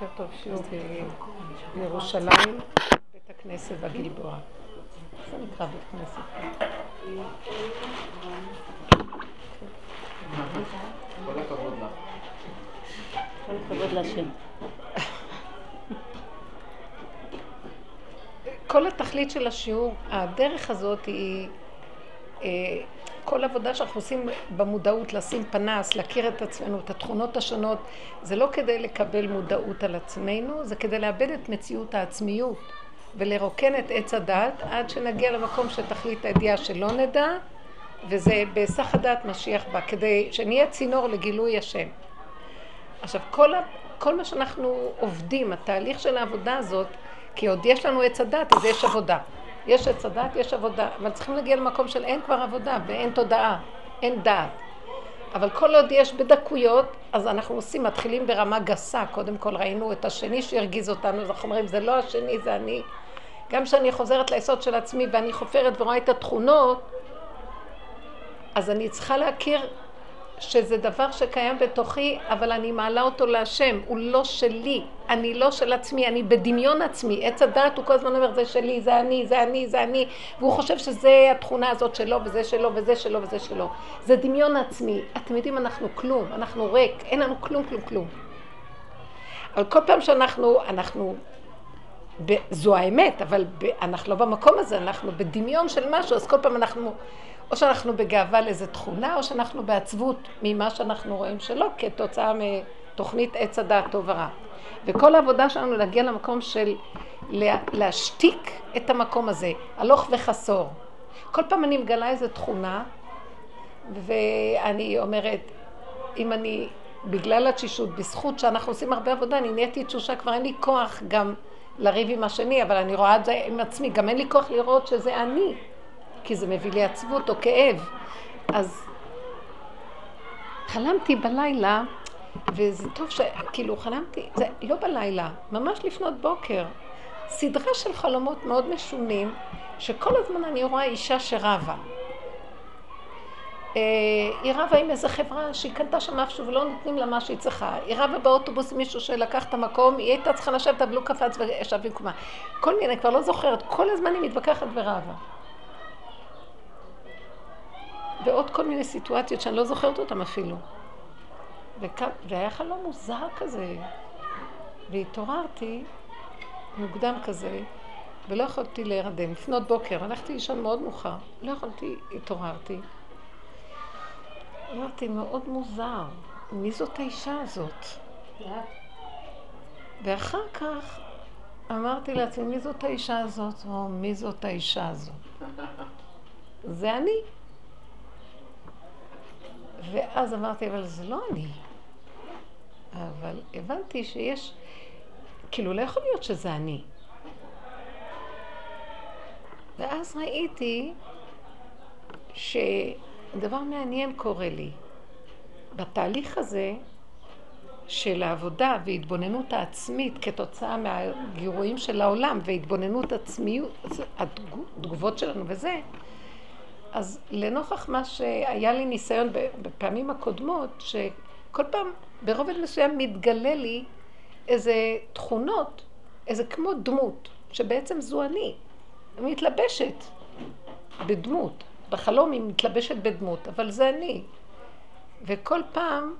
בוקר טוב, שיעור בירושלים, בית הכנסת בגלבוע. זה נקרא בית כנסת. כל הכבוד לך. כל הכבוד להשם. כל התכלית של השיעור, הדרך הזאת היא אה, כל עבודה שאנחנו עושים במודעות, לשים פנס, להכיר את עצמנו, את התכונות השונות, זה לא כדי לקבל מודעות על עצמנו, זה כדי לאבד את מציאות העצמיות ולרוקן את עץ הדעת עד שנגיע למקום שתכלית הידיעה שלא נדע, וזה בהיסח הדעת משיח בה, כדי שנהיה צינור לגילוי השם. עכשיו, כל, ה, כל מה שאנחנו עובדים, התהליך של העבודה הזאת, כי עוד יש לנו עץ הדת, אז יש עבודה. יש עץ הדת, יש עבודה, אבל צריכים להגיע למקום של אין כבר עבודה ואין תודעה, אין דעת. אבל כל עוד יש בדקויות, אז אנחנו עושים, מתחילים ברמה גסה. קודם כל ראינו את השני שהרגיז אותנו, אז אנחנו אומרים, זה לא השני, זה אני. גם כשאני חוזרת ליסוד של עצמי ואני חופרת ורואה את התכונות, אז אני צריכה להכיר שזה דבר שקיים בתוכי, אבל אני מעלה אותו להשם, הוא לא שלי, אני לא של עצמי, אני בדמיון עצמי. עץ הדעת הוא כל הזמן אומר, זה שלי, זה אני, זה אני, זה אני, והוא חושב שזה התכונה הזאת שלו, וזה שלו, וזה שלו, וזה שלו. זה דמיון עצמי. אתם יודעים, אנחנו כלום, אנחנו ריק, אין לנו כלום, כלום, כלום. אבל כל פעם שאנחנו, אנחנו, זו האמת, אבל אנחנו לא במקום הזה, אנחנו בדמיון של משהו, אז כל פעם אנחנו או שאנחנו בגאווה לאיזו תכונה, או שאנחנו בעצבות ממה שאנחנו רואים שלא, כתוצאה מתוכנית עץ הדעת טוב ורע. וכל העבודה שלנו להגיע למקום של להשתיק את המקום הזה, הלוך וחסור. כל פעם אני מגלה איזו תכונה, ואני אומרת, אם אני, בגלל התשישות, בזכות שאנחנו עושים הרבה עבודה, אני נהייתי תשושה, כבר אין לי כוח גם לריב עם השני, אבל אני רואה את זה עם עצמי, גם אין לי כוח לראות שזה אני. כי זה מביא לי עצבות או כאב. אז חלמתי בלילה, וזה טוב ש... כאילו חלמתי, זה לא בלילה, ממש לפנות בוקר. סדרה של חלומות מאוד משונים, שכל הזמן אני רואה אישה שרבה. אה, היא רבה עם איזה חברה שהיא קנתה שם משהו ולא נותנים לה מה שהיא צריכה. היא רבה באוטובוס עם מישהו שלקח את המקום, היא הייתה צריכה לשבת, אבל הוא קפץ וישב במקומה. כל מיני, כבר לא זוכרת, כל הזמן היא מתווכחת ורבה. ועוד כל מיני סיטואציות שאני לא זוכרת אותן אפילו. וכ... והיה חלום מוזר כזה. והתעוררתי מוקדם כזה, ולא יכולתי להירדם. לפנות בוקר, הלכתי לישון מאוד מאוחר. לא יכולתי, התעוררתי. אמרתי, מאוד מוזר, מי זאת האישה הזאת? ואחר כך אמרתי לעצמי, מי זאת האישה הזאת? או מי זאת האישה הזאת? זה אני. ואז אמרתי, אבל זה לא אני. אבל הבנתי שיש, כאילו לא יכול להיות שזה אני. ואז ראיתי שדבר מעניין קורה לי. בתהליך הזה של העבודה והתבוננות העצמית כתוצאה מהגירויים של העולם והתבוננות עצמיות, התגובות שלנו וזה, אז לנוכח מה שהיה לי ניסיון בפעמים הקודמות, שכל פעם ברובד מסוים מתגלה לי איזה תכונות, איזה כמו דמות, שבעצם זו אני. היא מתלבשת בדמות. בחלום היא מתלבשת בדמות, אבל זה אני. וכל פעם,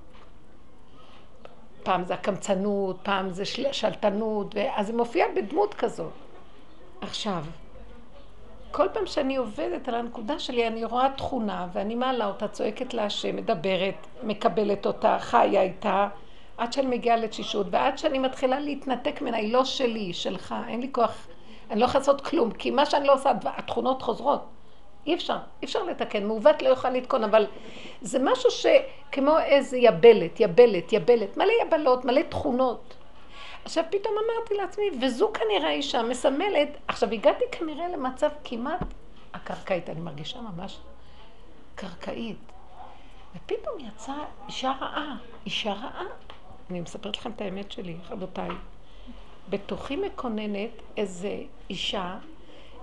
פעם זה הקמצנות, פעם זה שלטנות, אז היא מופיעה בדמות כזאת. עכשיו, כל פעם שאני עובדת על הנקודה שלי, אני רואה תכונה, ואני מעלה אותה, צועקת להשם, מדברת, מקבלת אותה, חיה איתה, עד שאני מגיעה לתשישות, ועד שאני מתחילה להתנתק ממנה, היא לא שלי, היא שלך, אין לי כוח, אני לא יכולה לעשות כלום, כי מה שאני לא עושה, התכונות חוזרות. אי אפשר, אי אפשר לתקן, מעוות לא יוכל לתקון, אבל זה משהו שכמו איזה יבלת, יבלת, יבלת, מלא יבלות, מלא תכונות. עכשיו פתאום אמרתי לעצמי, וזו כנראה אישה מסמלת, עכשיו הגעתי כנראה למצב כמעט הקרקעית, אני מרגישה ממש קרקעית. ופתאום יצאה אישה רעה, אישה רעה. אני מספרת לכם את האמת שלי, רבותיי. בתוכי מקוננת איזה אישה,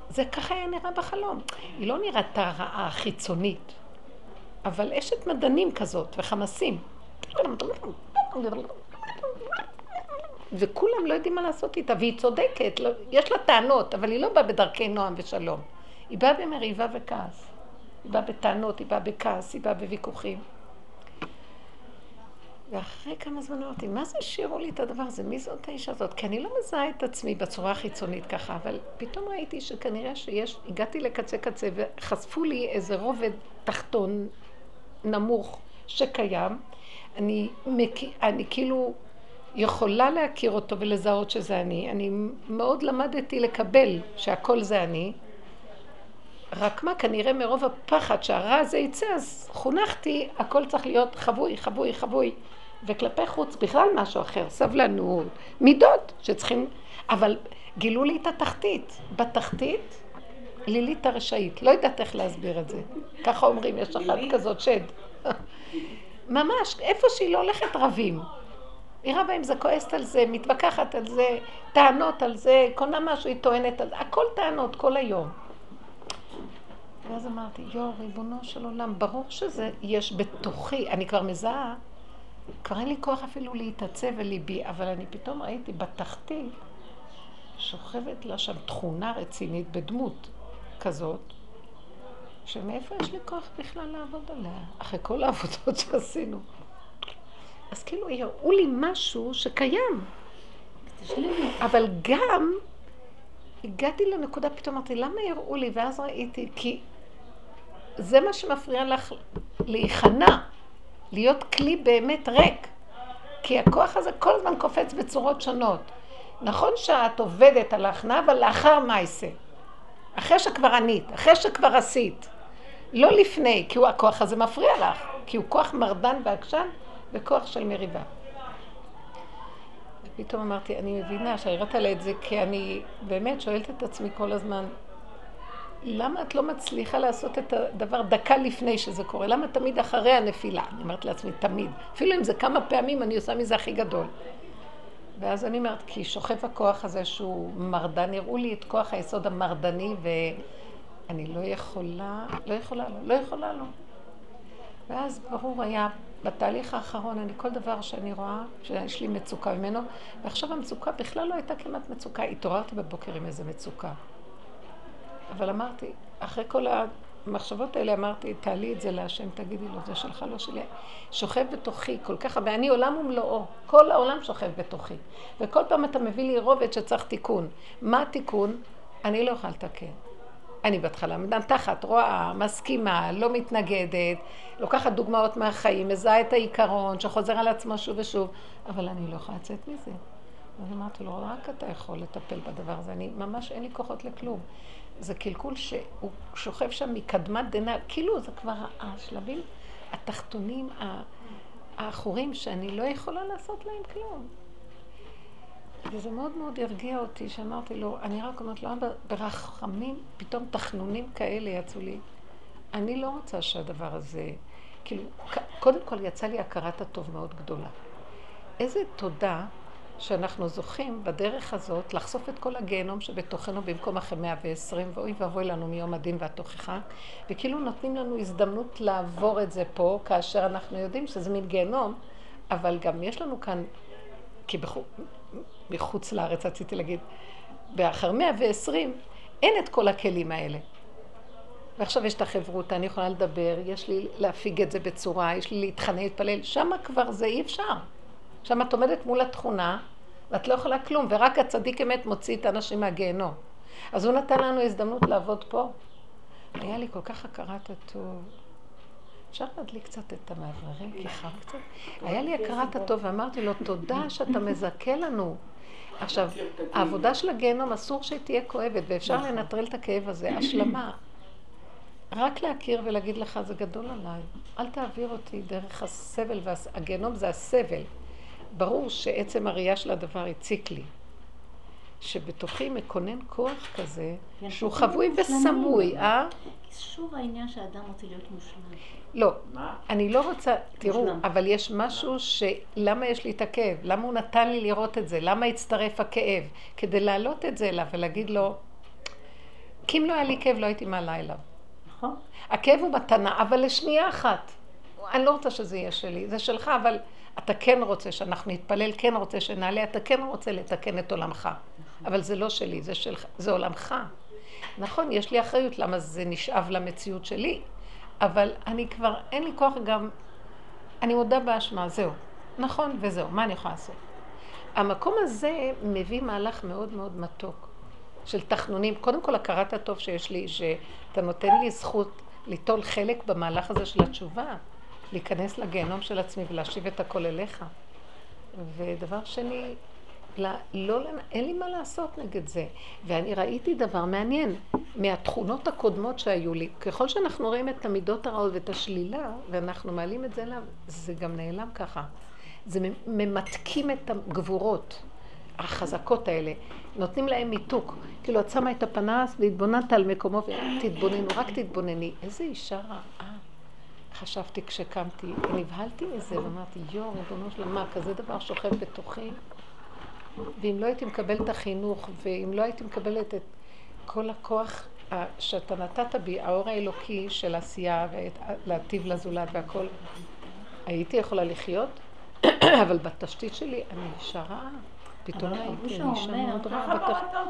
זה ככה היה נראה בחלום. היא לא נראתה רעה חיצונית, אבל אשת מדענים כזאת וחמסים. וכולם לא יודעים מה לעשות איתה, והיא צודקת, לא, יש לה טענות, אבל היא לא באה בדרכי נועם ושלום. היא באה במריבה וכעס. היא באה בטענות, היא באה בכעס, היא באה בוויכוחים. ואחרי כמה זמן אמרתי, מה זה השאירו לי את הדבר הזה? מי זאת האישה הזאת? כי אני לא מזהה את עצמי בצורה החיצונית ככה, אבל פתאום ראיתי שכנראה שיש, הגעתי לקצה קצה וחשפו לי איזה רובד תחתון נמוך שקיים. אני, אני כאילו יכולה להכיר אותו ולזהות שזה אני. אני מאוד למדתי לקבל שהכל זה אני. רק מה, כנראה מרוב הפחד שהרע הזה יצא, אז חונכתי, הכל צריך להיות חבוי, חבוי, חבוי. וכלפי חוץ בכלל משהו אחר, סבלנות, מידות שצריכים, אבל גילו לי את התחתית. בתחתית, לילית הרשאית, לא יודעת איך להסביר את זה. ככה אומרים, יש אחת כזאת שד. ממש, איפה שהיא לא הולכת רבים. היא רבה עם זה, כועסת על זה, מתווכחת על זה, טענות על זה, קונה משהו, היא טוענת על זה, הכל טענות כל היום. ואז אמרתי, יואו, ריבונו של עולם, ברור שזה יש בתוכי, אני כבר מזהה כבר אין לי כוח אפילו להתעצב וליבי, אבל אני פתאום ראיתי בתחתית שוכבת לה שם תכונה רצינית בדמות כזאת, שמאיפה יש לי כוח בכלל לעבוד עליה, אחרי כל העבודות שעשינו. אז כאילו יראו לי משהו שקיים. אבל גם הגעתי לנקודה, פתאום אמרתי, למה יראו לי? ואז ראיתי, כי זה מה שמפריע לך להיכנע. להיות כלי באמת ריק. כי הכוח הזה כל הזמן קופץ בצורות שונות. נכון שאת עובדת על ההכנעה, אבל לאחר מעשה. אחרי שכבר ענית, אחרי שכבר עשית. לא לפני, כי הוא, הכוח הזה מפריע לך. כי הוא כוח מרדן ועקשן וכוח של מריבה. ופתאום אמרתי, אני מבינה שהראית לה את זה, כי אני באמת שואלת את עצמי כל הזמן, למה את לא מצליחה לעשות את הדבר דקה לפני שזה קורה? למה תמיד אחרי הנפילה? אני אומרת לעצמי, תמיד. אפילו אם זה כמה פעמים, אני עושה מזה הכי גדול. ואז אני אומרת, כי שוכב הכוח הזה שהוא מרדן, הראו לי את כוח היסוד המרדני, ואני לא יכולה, לא יכולה לו, לא יכולה לו. ואז ברור היה, בתהליך האחרון, אני כל דבר שאני רואה, שיש לי מצוקה ממנו, ועכשיו המצוקה בכלל לא הייתה כמעט מצוקה, התעוררתי בבוקר עם איזה מצוקה. אבל אמרתי, אחרי כל המחשבות האלה אמרתי, תעלי את זה להשם, תגידי לו, זה שלך, לא שלי. שוכב בתוכי כל כך הרבה, אני עולם ומלואו, כל העולם שוכב בתוכי. וכל פעם אתה מביא לי רובד שצריך תיקון. מה התיקון? אני לא יכולה לתקן. אני בהתחלה מנתחת, רואה, מסכימה, לא מתנגדת, לוקחת דוגמאות מהחיים, מזהה את העיקרון שחוזר על עצמו שוב ושוב, אבל אני לא יכולה לצאת מזה. אז אמרתי לו, רק אתה יכול לטפל בדבר הזה, אני ממש אין לי כוחות לכלום. זה קלקול שהוא שוכב שם מקדמת דנא, כאילו זה כבר השלבים התחתונים, האחורים, שאני לא יכולה לעשות להם כלום. וזה מאוד מאוד הרגיע אותי, שאמרתי לו, אני רק אומרת לו, אבא, ברחמים, פתאום תחנונים כאלה יצאו לי. אני לא רוצה שהדבר הזה, כאילו, קודם כל יצא לי הכרת הטוב מאוד גדולה. איזה תודה שאנחנו זוכים בדרך הזאת לחשוף את כל הגיהנום שבתוכנו במקום אחרי מאה ועשרים, ואוי ואבוי לנו מיום הדין והתוכחה, וכאילו נותנים לנו הזדמנות לעבור את זה פה, כאשר אנחנו יודעים שזה מין גיהנום, אבל גם יש לנו כאן, כי בחוץ לארץ רציתי להגיד, מאה ועשרים אין את כל הכלים האלה. ועכשיו יש את החברותה, אני יכולה לדבר, יש לי להפיג את זה בצורה, יש לי להתחנן, להתפלל, שם כבר זה אי אפשר. שם את עומדת מול התכונה, ואת לא יכולה כלום, ורק הצדיק אמת מוציא את האנשים מהגיהנום. אז הוא נתן לנו הזדמנות לעבוד פה. היה לי כל כך הכרת הטוב. אפשר להדליק קצת את המאווררים, חם קצת? היה לי הכרת הטוב, ואמרתי לו, תודה שאתה מזכה לנו. עכשיו, העבודה של הגיהנום אסור שהיא תהיה כואבת, ואפשר נכון. לנטרל את הכאב הזה. השלמה. רק להכיר ולהגיד לך, זה גדול עליי. אל תעביר אותי דרך הסבל, והגיהנום זה הסבל. ברור שעצם הראייה של הדבר הציק לי. שבתוכי מקונן כוח כזה, שהוא חבוי וסמוי, אה? שוב העניין שהאדם רוצה להיות מושלם. לא, אני לא רוצה, תראו, אבל יש משהו שלמה יש לי את הכאב? למה הוא נתן לי לראות את זה? למה הצטרף הכאב? כדי להעלות את זה אליו ולהגיד לו, כי אם לא היה לי כאב לא הייתי מעלה אליו. נכון. הכאב הוא מתנה, אבל לשנייה אחת. אני לא רוצה שזה יהיה שלי, זה שלך, אבל אתה כן רוצה שאנחנו נתפלל, כן רוצה שנעלה, אתה כן רוצה לתקן את עולמך. אבל זה לא שלי, זה שלך, זה עולמך. נכון, יש לי אחריות למה זה נשאב למציאות שלי, אבל אני כבר, אין לי כוח גם, אני מודה באשמה, זהו. נכון, וזהו, מה אני יכולה לעשות? המקום הזה מביא מהלך מאוד מאוד מתוק של תחנונים. קודם כל, הכרת הטוב שיש לי, שאתה נותן לי זכות ליטול חלק במהלך הזה של התשובה, להיכנס לגיהנום של עצמי ולהשיב את הכל אליך. ודבר שני, לא, אין לי מה לעשות נגד זה. ואני ראיתי דבר מעניין, מהתכונות הקודמות שהיו לי, ככל שאנחנו רואים את המידות הרעות ואת השלילה, ואנחנו מעלים את זה אליו, זה גם נעלם ככה. זה ממתקים את הגבורות החזקות האלה, נותנים להם מיתוק. כאילו, את שמה את הפנס והתבוננת על מקומו, ותתבוננו, רק תתבונני. איזה אישה רעה. חשבתי כשקמתי, נבהלתי מזה, ואמרתי, יואו, ריבונו שלמה, מה, כזה דבר שוכב בתוכי? ואם לא הייתי מקבלת את החינוך, ואם לא הייתי מקבלת את כל הכוח שאתה נתת בי, האור האלוקי של עשייה, ולהטיב לזולת והכל, הייתי יכולה לחיות? אבל בתשתית שלי אני רעה. פתאום ראיתי, אני אישה מאוד רעה.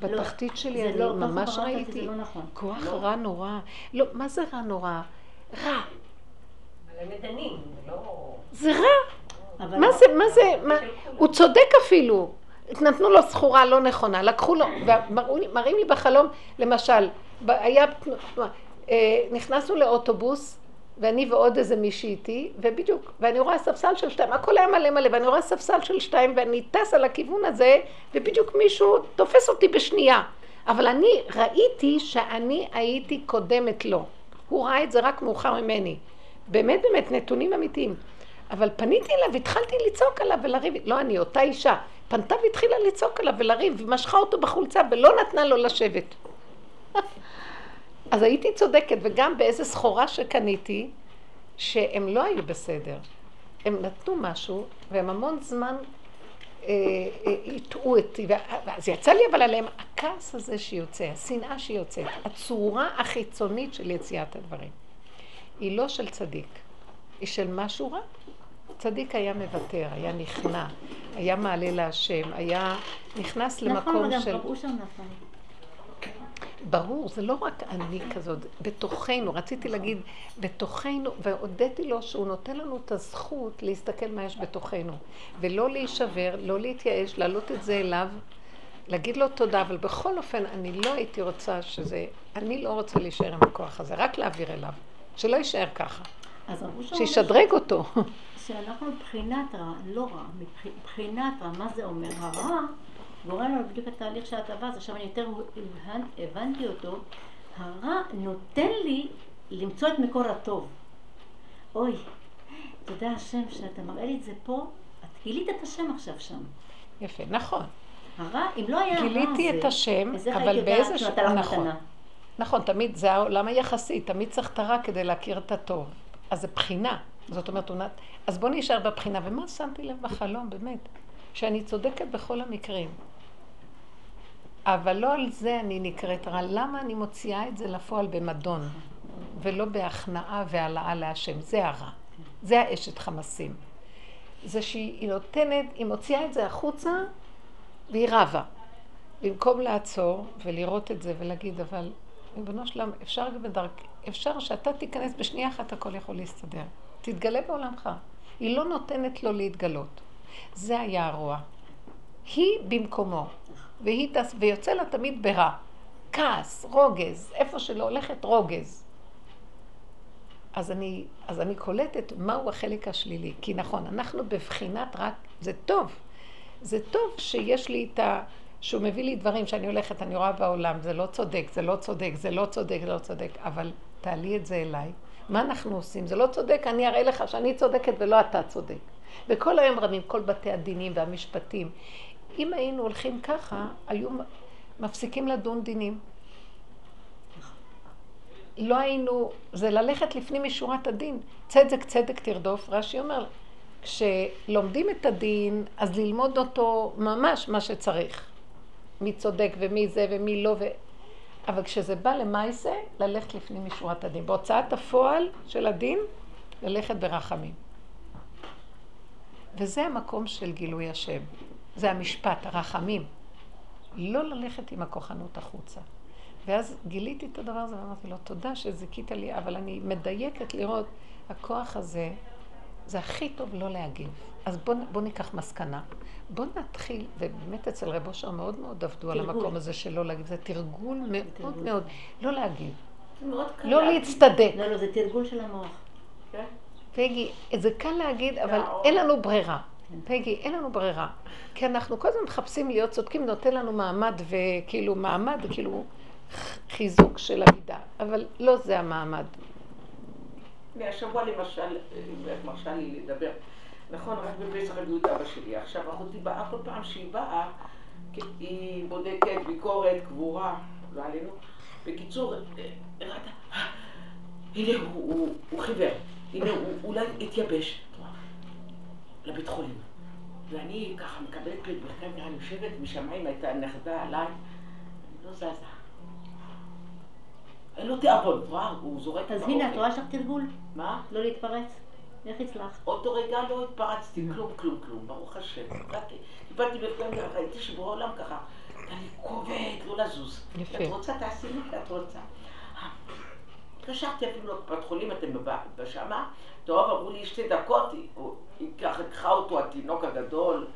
בתחתית שלי אני לא- ממש ראיתי לא נכון. כוח רע נורא. לא, מה זה רע נורא? רע. אבל הם מדנים, לא... זה רע. מה זה, מה זה, הוא צודק אפילו. נתנו לו סחורה לא נכונה, לקחו לו, ומראים לי בחלום, למשל, היה, אה, נכנסנו לאוטובוס, ואני ועוד איזה מישהי איתי, ובדיוק, ואני רואה ספסל של שתיים, הכל היה מלא מלא, ואני רואה ספסל של שתיים, ואני טס על הכיוון הזה, ובדיוק מישהו תופס אותי בשנייה. אבל אני ראיתי שאני הייתי קודמת לו. הוא ראה את זה רק מאוחר ממני. באמת באמת, נתונים אמיתיים. אבל פניתי אליו, והתחלתי לצעוק עליו ולריב, לא אני, אותה אישה, פנתה והתחילה לצעוק עליו ולריב, ומשכה אותו בחולצה ולא נתנה לו לשבת. אז הייתי צודקת, וגם באיזה סחורה שקניתי, שהם לא היו בסדר. הם נתנו משהו, והם המון זמן אה, אה, הטעו אותי, ואז יצא לי אבל עליהם הכעס הזה שיוצא, השנאה שיוצאת, הצורה החיצונית של יציאת הדברים. היא לא של צדיק, היא של משהו רע. צדיק היה מוותר, היה נכנע, היה מעלה להשם, היה נכנס נכון, למקום של... נכון, שם נפל. ברור, זה לא רק אני כזאת, בתוכנו, רציתי להגיד, בתוכנו, והודיתי לו שהוא נותן לנו את הזכות להסתכל מה יש בתוכנו, ולא להישבר, לא להתייאש, להעלות את זה אליו, להגיד לו תודה, אבל בכל אופן, אני לא הייתי רוצה שזה, אני לא רוצה להישאר עם הכוח הזה, רק להעביר אליו, שלא יישאר ככה, שישדרג אותו. שאנחנו מבחינת רע, לא רע, מבחינת רע, מה זה אומר? הרע גורם לנו בדיוק התהליך שאת עברת, עכשיו אני יותר הבנתי אותו, הרע נותן לי למצוא את מקור הטוב. אוי, תודה השם שאתה מראה לי את זה פה, את גילית את השם עכשיו שם. יפה, נכון. הרע, אם לא היה הרע הזה, גיליתי את השם, אבל באיזה ש... נכון. נכון, תמיד, זה העולם היחסי, תמיד צריך את הרע כדי להכיר את הטוב. אז זה בחינה. זאת אומרת, אז בוא נשאר בבחינה. ומה שמתי לב בחלום, באמת? שאני צודקת בכל המקרים. אבל לא על זה אני נקראת רע. למה אני מוציאה את זה לפועל במדון, ולא בהכנעה והעלאה להשם? זה הרע. זה האשת חמסים. זה שהיא נותנת, היא מוציאה את זה החוצה, והיא רבה. במקום לעצור ולראות את זה ולהגיד, אבל ריבונו שלם, אפשר גם בדרך, אפשר שאתה תיכנס בשנייה אחת, הכל יכול להסתדר. תתגלה בעולמך. היא לא נותנת לו להתגלות. זה היה הרוע. היא במקומו. והיא טס, ויוצא לה תמיד ברע. כעס, רוגז, איפה שלא הולכת רוגז. אז אני, אז אני קולטת מהו החלק השלילי. כי נכון, אנחנו בבחינת רק, זה טוב. זה טוב שיש לי את ה... שהוא מביא לי דברים שאני הולכת, אני רואה בעולם, זה לא צודק, זה לא צודק, זה לא צודק, זה לא צודק, אבל תעלי את זה אליי. מה אנחנו עושים? זה לא צודק, אני אראה לך שאני צודקת ולא אתה צודק. וכל היום רבים, כל בתי הדינים והמשפטים. אם היינו הולכים ככה, היו מפסיקים לדון דינים. לא היינו, זה ללכת לפנים משורת הדין. צדק צדק תרדוף. רש"י אומר, כשלומדים את הדין, אז ללמוד אותו ממש מה שצריך. מי צודק ומי זה ומי לא. אבל כשזה בא למעשה, ללכת לפנים משורת הדין. בהוצאת הפועל של הדין, ללכת ברחמים. וזה המקום של גילוי השם. זה המשפט, הרחמים. לא ללכת עם הכוחנות החוצה. ואז גיליתי את הדבר הזה ואמרתי לו, תודה שזיכית לי, אבל אני מדייקת לראות, הכוח הזה, זה הכי טוב לא להגיב. אז בואו בוא ניקח מסקנה. בואו נתחיל, ובאמת אצל רב אושר מאוד מאוד עבדו על המקום הזה של לא להגיב. זה תרגול מאוד תרגול. מאוד, לא להגיב. זה מאוד קל. לא להצטדק. לא, לא, זה תרגול של המוח. כן? פגי, זה קל להגיד, אבל אין לנו ברירה. פגי, אין לנו ברירה. כי אנחנו כל הזמן מחפשים להיות צודקים, נותן לנו מעמד וכאילו מעמד, כאילו חיזוק של המידה. אבל לא זה המעמד. השבוע למשל, איך מרשה לי לדבר. נכון, רק בפסח הביאו את אבא שלי. עכשיו, אחותי באה כל פעם שהיא באה, היא בודקת, ביקורת, קבורה, לא עלינו. בקיצור, הראתה, הנה הוא חיוור, הנה הוא אולי התייבש. לבית חולים. ואני ככה מקבלת ברכיים, אני יושבת משמיים, הייתה נכדה עליי, אני לא זזה. אין לו תיאבון, את רואה? הוא זורק אז הנה, את רואה לך תרגול? מה? לא להתפרץ. איך הצלחת? אותו רגע לא התפרצתי, כלום, כלום, כלום, ברוך השם. קיבלתי בפנים, ראיתי שבורא עולם ככה, אני כובד, לא לזוז. יפה. את רוצה, תעשי לי, את רוצה. התקשרתי אפילו לקופת חולים, אתם בשמה, טוב, אמרו לי שתי דקות, היא ככה לקחה אותו, התינוק הגדול.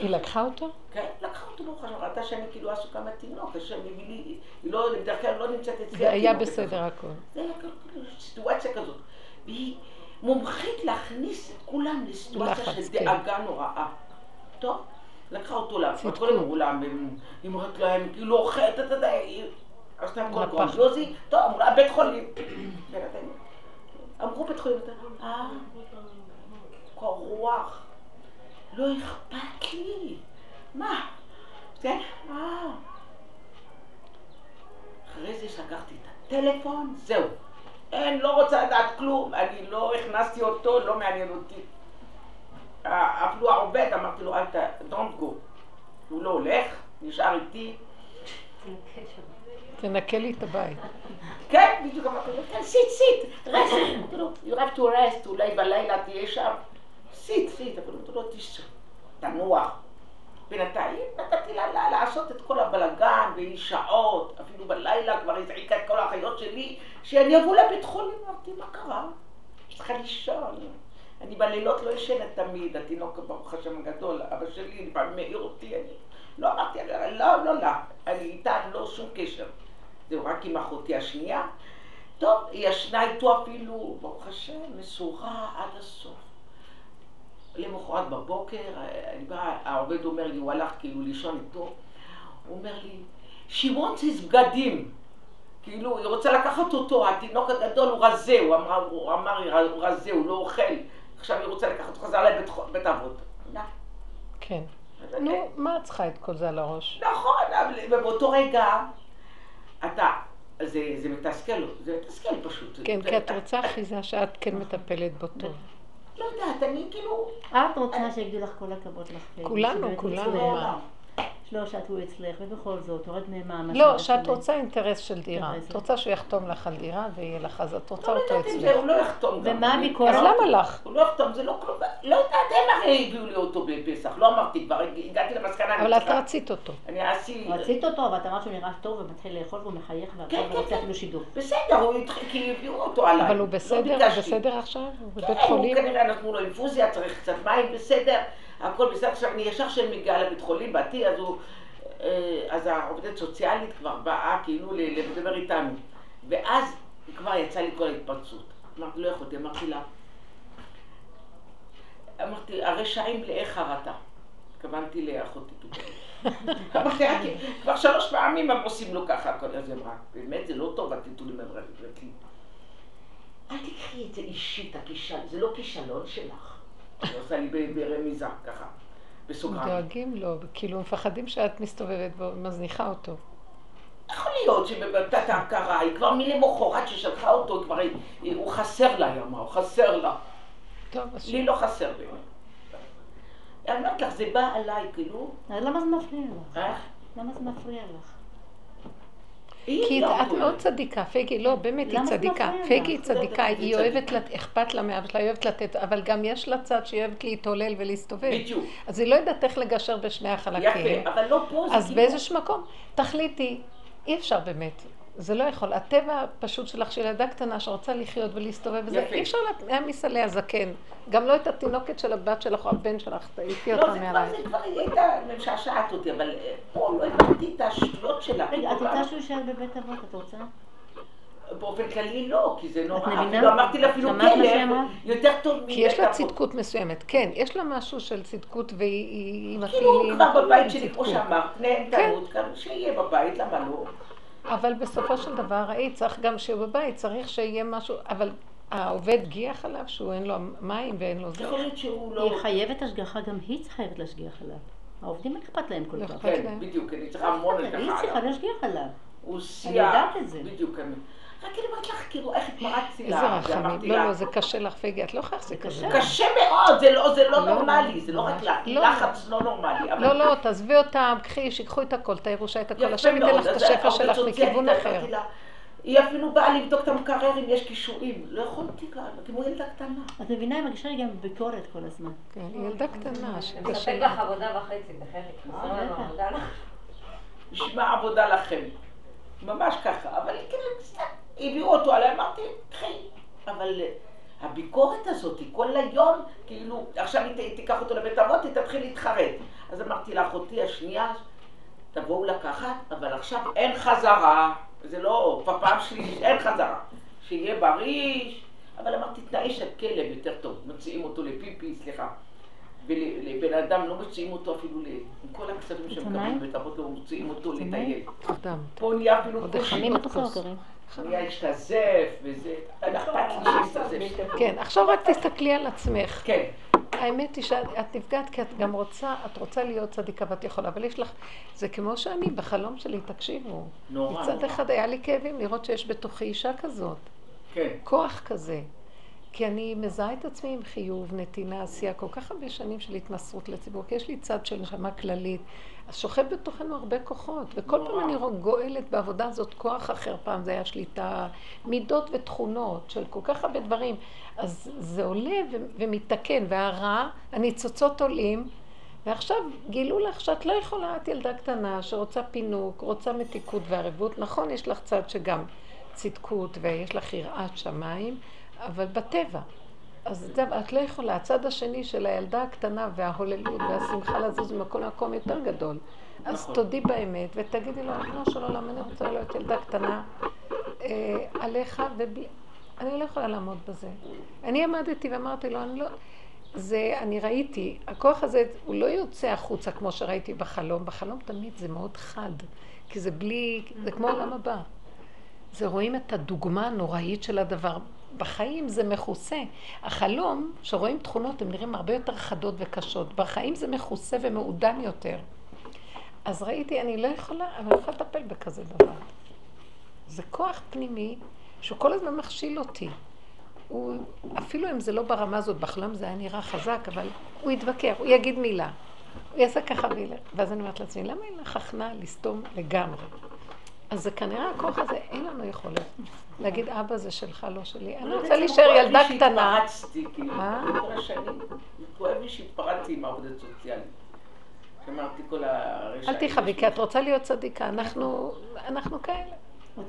היא לקחה אותו? כן, לקחה אותו, ברוך השם, ראתה שאני כאילו עסוקה מהתינוק, השם הביא לי, היא לא, בדרך כלל לא נמצאת אצלי. זה היה בסדר הכל. זה היה סיטואציה כזאת. והיא מומחית להכניס את כולם לסיטואציה של כן. דאגה נוראה. טוב, לקחה אותו חולים, אמרו לה, היא אומרת להם, כאילו אוכלת, אתה יודע, עשתה הכל גרנדיוזי, טוב, אמרו לה, בית חולים. אמרו בית חולים, אה, קור רוח, לא אכפת לי, מה, כן, אה. אחרי זה לקחתי את הטלפון, זהו. אין, לא רוצה לדעת כלום, אני לא הכנסתי אותו, לא מעניין אותי. אפילו העובד, אמרתי לו, אל ת... don't go. הוא לא הולך, נשאר איתי. תנקה לי את הבית. כן, בדיוק אמרתי לו, כן, sit, sit, rest. you have to rest, אולי בלילה תהיה שם. sit, אבל אמרתי לו, תשב, תנוח. בינתיים נתתי לה לעשות את כל הבלגן, והיא שעות, אפילו בלילה כבר הזעיקה את כל האחיות שלי, שאני אבוא לבית חולים, אמרתי, מה קרה? יש לך לישון. אני בלילות לא ישנת תמיד, התינוק ברוך השם הגדול, אבא שלי לפעמים מעיר אותי, אני לא אמרתי, לא, לא, לא, אני איתה לא שום קשר. זהו, רק עם אחותי השנייה. טוב, היא ישנה איתו אפילו, ברוך השם, מסורה עד הסוף. למחרת בבוקר, אני באה, העובד אומר לי, הוא הלך כאילו לישון איתו, הוא אומר לי, שמעון זה בגדים. כאילו, היא רוצה לקחת אותו, התינוק הגדול הוא רזה, הוא אמר, הוא אמר, הוא רזה, הוא לא אוכל. עכשיו היא רוצה לקחת אותו חזרה לבית אבות. כן. נו, מה את צריכה את כל זה על הראש? נכון, ובאותו רגע, אתה, זה, זה מתסכל, זה מתסכל פשוט. כן, כי את רוצה אחיזה שאת כן מטפלת בו טוב. לא יודעת, אני כאילו... את רוצה שיגידו לך כל הכבוד לך. כולנו, כולנו, לא שתו אצלך, ובכל זאת, הורד מהם לא, שאת רוצה אינטרס של דירה. את רוצה שהוא יחתום לך על דירה ויהיה לך, אז את רוצה אותו אצלך. הוא לא יחתום גם. ומה הביקורת? אז למה לך? הוא לא יחתום, זה לא כלום. לא יודעת, הם הרי הביאו לי אותו בפסח, לא אמרתי, כבר הגעתי למסקנה. אבל את רצית אותו. אני עשי... רצית אותו, אבל את אמרת שהוא נראה טוב ומתחיל לאכול והוא מחייך והכל ורוצה אפילו שידור. בסדר, הוא התחיל, כי הביאו אותו עליי. אבל הוא בסדר? הוא בסדר עכשיו? הוא בבית חולים? כן, הוא כנראה נתנו לו אינפוזיה, צריך קצת מים, בסדר. הכל בסדר. עכשיו, אני ישר כשאני מגיעה לבית חולים, באתי, אז הוא... אז העובדת סוציאלית כבר באה כאילו לדבר איתנו. ואז כבר יצא לי כל ההתפרצות. אמרתי, לא יכולתי, אמרתי לה, אמרתי, הרשעים מלאי חרטה. התכוונתי לאחותי אמרתי, כבר שלוש פעמים הם עושים לו ככה, אז היא אמרה, באמת זה לא טוב, הטיטולים הם רבים. אל תקחי את זה אישית, זה לא כישלון שלך. היא עושה לי ברמיזה, ככה. בסוגריים. דואגים לו, כאילו מפחדים שאת מסתובבת ומזניחה אותו. יכול להיות שבבתת ההכרה, היא כבר מלמחרת ששלחה אותו, כבר הוא חסר לה, היא אמרה, הוא חסר לה. טוב, אז... לי לא חסר באמת. אני אומרת לך, זה בא עליי, כאילו... למה זה מפריע לך? איך? למה זה מפריע לך? כי לא את. מאוד צדיקה, פייגי, לא, באמת היא צדיקה. פייגי היא לא צדיקה, היא אוהבת, אכפת לה מאבא שלה, היא אוהבת לתת, אבל גם יש לה צד שהיא אוהבת להתעולל ולהסתובב. בדיוק. אז היא לא יודעת איך לגשר בשני החלקים. יפה, אבל לא פה, זה אז כאילו... באיזשהו מקום, תחליטי, אי אפשר באמת. זה לא יכול. הטבע הפשוט שלך, של ילדה קטנה שרוצה לחיות ולהסתובב, וזה. אי אפשר להעמיס עליה זקן. גם לא את התינוקת של הבת שלך או הבן שלך, תעיפי לא, אותה זה כבר, מעלייך. זה כבר היא הייתה משעשעת אותי, אבל אה, פה לא הבנתי את השטויות שלה. רגע, את רוצה שהוא יישאר בבית אבות, את רוצה? באופן כללי לא, כי זה נורא. את מבינה? אמרתי לה אפילו כלב? יותר טוב מבית כי יש לה אבות. צדקות מסוימת, כן, יש לה משהו של צדקות והיא היא עם כאילו. כבר בבית שלי, כמו. שאמרת, נהנתנות, גם שיהיה בבית, למה לא? אבל בסופו של דבר, ראית, צריך גם שיהיה בבית, צריך שיהיה משהו, אבל העובד גיח עליו שהוא אין לו מים ואין לו זה. יכול להיות שהוא לא... היא חייבת השגחה, גם היא חייבת להשגיח עליו. העובדים אין אכפת להם כל לא כך. כן. בדיוק, אני צריכה המון היא השגחה צריכה עליו. להשגיח עליו. הוא אני שיח, יודעת את זה. בדיוק, אני... רק אני אומרת לך, כאילו, איך התפרצתי איזה לה, רחמים. ואמרתי לא, לא, זה קשה לך, פייגי, את לא יכולה להחזיק זה כזה. קשה. מאוד, זה לא, זה לא לא, נורמלי, זה לא רק לא. לחץ לא נורמלי. לא, לא, תעזבי אותם, קחי, שיקחו את הכל, את הירושה, את הכל, השם ייתן לך את השפע שלך מכיוון אחר. היא אפילו באה לבדוק את המקרר אם יש קישואים. לא יכולתי גם, כמו ילדה קטנה. את מבינה, היא מרגישה לי גם ביקורת כל הזמן. כן, ילדה קטנה, לה. לך עבודה וחצי, בחלק. נשמע עבודה לכם. ממש ככה, אבל כאילו, הביאו אותו עליי, אמרתי, קחי. אבל הביקורת הזאת, כל היום, כאילו, עכשיו היא תיקח אותו לבית אבות, היא תתחיל להתחרט. אז אמרתי לאחותי השנייה, תבואו לקחת, אבל עכשיו אין חזרה. זה לא, כבר פעם שלישית, אין חזרה. שיהיה בריא, אבל אמרתי, תנאי של כלב יותר טוב, מוציאים אותו לפיפי, סליחה. ולבן אדם לא מוציאים אותו אפילו, ל- עם כל הכספים שהם המים? מקבלים בבית אבות, לא מוציאים אותו? לטייל. פה נהיה אפילו קושי. נהיה להשתזף וזה, אכפת לי שיסתזף. כן, עכשיו רק תסתכלי על עצמך. כן, האמת היא שאת נפגעת כי את גם רוצה, את רוצה להיות צדיקה ואת יכולה, אבל יש לך, זה כמו שאני בחלום שלי, תקשיבו. נורא. מצד נורא. אחד היה לי כאבים לראות שיש בתוכי אישה כזאת, כן. כוח כזה. כי אני מזהה את עצמי עם חיוב, נתינה, עשייה, כל כך הרבה שנים של התמסרות לציבור, כי יש לי צד של נשמה כללית. אז שוכב בתוכנו הרבה כוחות, וכל. פעם אני גואלת בעבודה הזאת כוח אחר, פעם זה היה שליטה, מידות ותכונות של כל כך הרבה דברים. אז זה עולה ו- ומתקן, והרע, הניצוצות עולים, ועכשיו גילו לך שאת לא יכולה, את ילדה קטנה שרוצה פינוק, רוצה מתיקות וערבות. נכון, יש לך צד שגם צדקות ויש לך יראת שמיים, אבל בטבע. אז זה, את לא יכולה. הצד השני של הילדה הקטנה וההוללות והשמחה לזוז ממקום למקום יותר גדול. אז נכון. תודי באמת ותגידי לו, ריבונו של עולם, אני רוצה להיות ילדה קטנה אה, עליך, ובלי... אני לא יכולה לעמוד בזה. אני עמדתי ואמרתי לו, אני לא... זה, אני ראיתי, הכוח הזה, הוא לא יוצא החוצה כמו שראיתי בחלום. בחלום תמיד זה מאוד חד, כי זה בלי, זה כמו העולם הבא. זה רואים את הדוגמה הנוראית של הדבר. בחיים זה מכוסה. החלום, שרואים תכונות, הם נראים הרבה יותר חדות וקשות. בחיים זה מכוסה ומעודן יותר. אז ראיתי, אני לא יכולה, אני יכולה לטפל בכזה דבר. זה כוח פנימי שהוא כל הזמן מכשיל אותי. הוא, אפילו אם זה לא ברמה הזאת, בחלום זה היה נראה חזק, אבל הוא יתווכח, הוא יגיד מילה. הוא יעשה ככה וילך. ואז אני אומרת לעצמי, למה אין לך הכנעה לסתום לגמרי? אז זה כנראה הכוח הזה, אין לנו יכולת להגיד, אבא זה שלך, לא שלי. אני רוצה להישאר ילדה קטנה. שהתפרצתי, כאילו, מה? כל השנים. כואב לי שהתפרצתי עם העובדת סוציאלית. אמרתי כל הרשעים. אל תכאבי, כי את רוצה להיות צדיקה. אנחנו, אנחנו כאלה.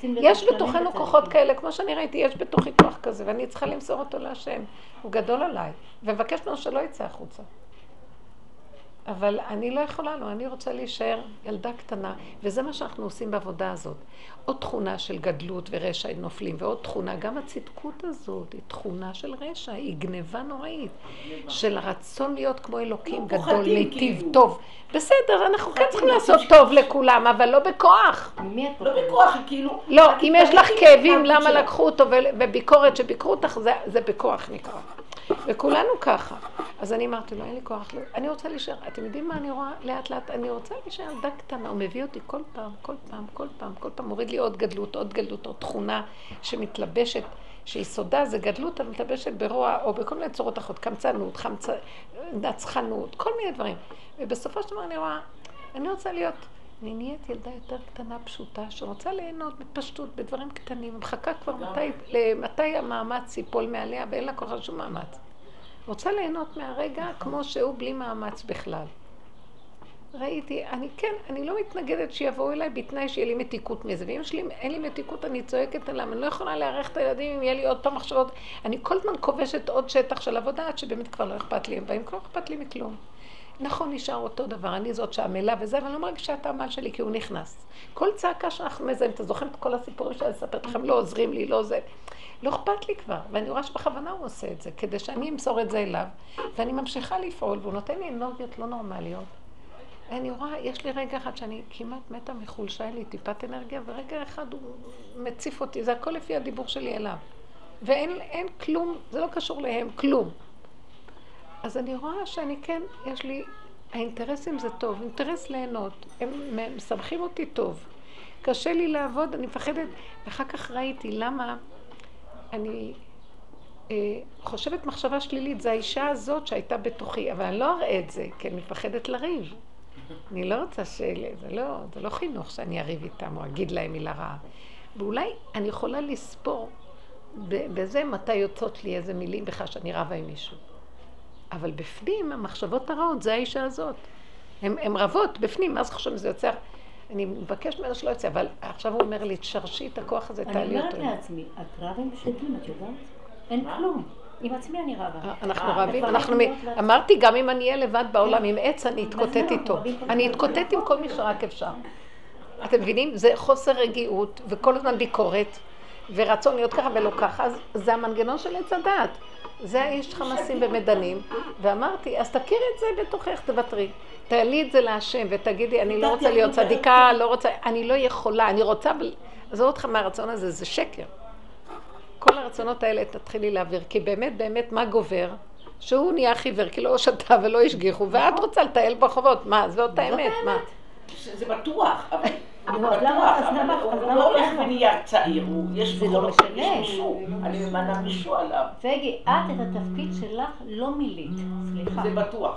יש בתוכנו. כוחות כאלה, כמו שאני ראיתי, יש בתוכי כוח כזה, ואני צריכה למסור אותו להשם. הוא גדול עליי, ומבקש ממנו שלא יצא החוצה. אבל אני לא יכולה לו, אני רוצה להישאר ילדה קטנה, וזה מה שאנחנו עושים בעבודה הזאת. עוד תכונה של גדלות ורשע נופלים, ועוד תכונה, גם הצדקות הזאת היא תכונה של רשע, היא גניבה נוראית, של הרצון להיות כמו אלוקים לא, גדול, מיטיב, כאילו. טוב. בסדר, אנחנו כן צריכים לעשות טוב לכולם, אבל לא בכוח. לא? בכוח, כאילו... לא, אם יש לך כאבים למה. לקחו אותו וביקורת שביקרו אותך, זה, בכוח נקרא. וכולנו ככה. אז אני אמרתי לו, אין לי כוח. אני רוצה להישאר, אתם יודעים מה אני רואה לאט לאט? אני רוצה להישאר ילדה קטנה, הוא מביא אותי כל פעם, כל פעם, כל פעם, כל פעם, מוריד לי עוד גדלות, עוד גדלות, עוד תכונה שמתלבשת, שיסודה זה גדלות המתלבשת ברוע, או בכל מיני צורות אחרות, קמצנות, חמצ... נצחנות, כל מיני דברים. ובסופו של דבר אני רואה, אני רוצה להיות אני נהיית ילדה יותר קטנה, פשוטה, שרוצה ליהנות בפשטות, בדברים קטנים, מחכה כבר מתי, מתי המאמץ ייפול מעליה ואין לה כוח לשום מאמץ. רוצה ליהנות מהרגע כמו שהוא בלי מאמץ בכלל. ראיתי, אני כן, אני לא מתנגדת שיבואו אליי בתנאי שיהיה לי מתיקות מזה. ואם שלי, אין לי מתיקות, אני צועקת עליהם. אני לא יכולה לארח את הילדים אם יהיה לי עוד פעם מחשבות. אני כל הזמן כובשת עוד שטח של עבודה עד שבאמת כבר לא אכפת לי. הם באים, כבר לא אכפת לי מכלום. נכון, נשאר אותו דבר, אני זאת שעמלה וזה, אבל אני לא מרגישה את העמל שלי כי הוא נכנס. כל צעקה שאנחנו מזהים, אתה זוכרים את כל הסיפורים שאני אספר לכם, לא עוזרים לי, לא זה. לא אכפת לי כבר, ואני רואה שבכוונה הוא עושה את זה, כדי שאני אמסור את זה אליו, ואני ממשיכה לפעול, והוא נותן לי אנרגיות לא נורמליות. אני רואה, יש לי רגע אחד שאני כמעט מתה מחולשה, אין לי טיפת אנרגיה, ורגע אחד הוא מציף אותי, זה הכל לפי הדיבור שלי אליו. ואין כלום, זה לא קשור להם, כלום. אז אני רואה שאני כן, יש לי, האינטרסים זה טוב, אינטרס ליהנות, הם מסמכים אותי טוב. קשה לי לעבוד, אני מפחדת, ואחר כך ראיתי למה אני אה, חושבת מחשבה שלילית, זה האישה הזאת שהייתה בתוכי, אבל אני לא אראה את זה, כי אני מפחדת לריב. אני לא רוצה ש... זה לא, זה לא חינוך שאני אריב איתם או אגיד להם מילה רעה. ואולי אני יכולה לספור בזה מתי יוצאות לי איזה מילים בכלל שאני רבה עם מישהו. אבל בפנים, המחשבות הרעות, זה האישה הזאת. הן רבות בפנים, אז חושבים שזה יוצא... אני מבקש ממנו שלא יוצא, אבל עכשיו הוא אומר לי, תשרשי את הכוח הזה, תעלי אותו. אני אומרת לעצמי, את רבה עם שדים, את יודעת? אין כלום. עם עצמי אני רבה. אה, אנחנו רבים, אנחנו... אמרתי, גם אם אני אהיה לבד בעולם עם עץ, אני אתקוטט איתו. אני אתקוטט עם כל מי שרק אפשר. אתם מבינים? זה חוסר רגיעות, וכל הזמן ביקורת, ורצון להיות ככה ולא ככה, אז זה המנגנון של עץ הדעת. זה האיש חמסים ומדנים, ואמרתי, אז תכירי את זה בתוכך, תוותרי. תעלי את זה להשם ותגידי, אני לא רוצה להיות צדיקה, לא רוצה, אני לא יכולה, אני רוצה, עזוב אותך מהרצון הזה, זה שקר. כל הרצונות האלה תתחילי להעביר, כי באמת באמת מה גובר? שהוא נהיה חיוור, כי לא שתה ולא השגיחו, ואת רוצה לטייל ברחובות, מה, זאת האמת, מה? זה בטוח, אבל... בטוח, אבל הוא לא הולך ונהיה צעיר, יש זה לא משנה. אני ממנה מישהו עליו. פגי, את את התפקיד שלך לא מילאת, סליחה. זה בטוח.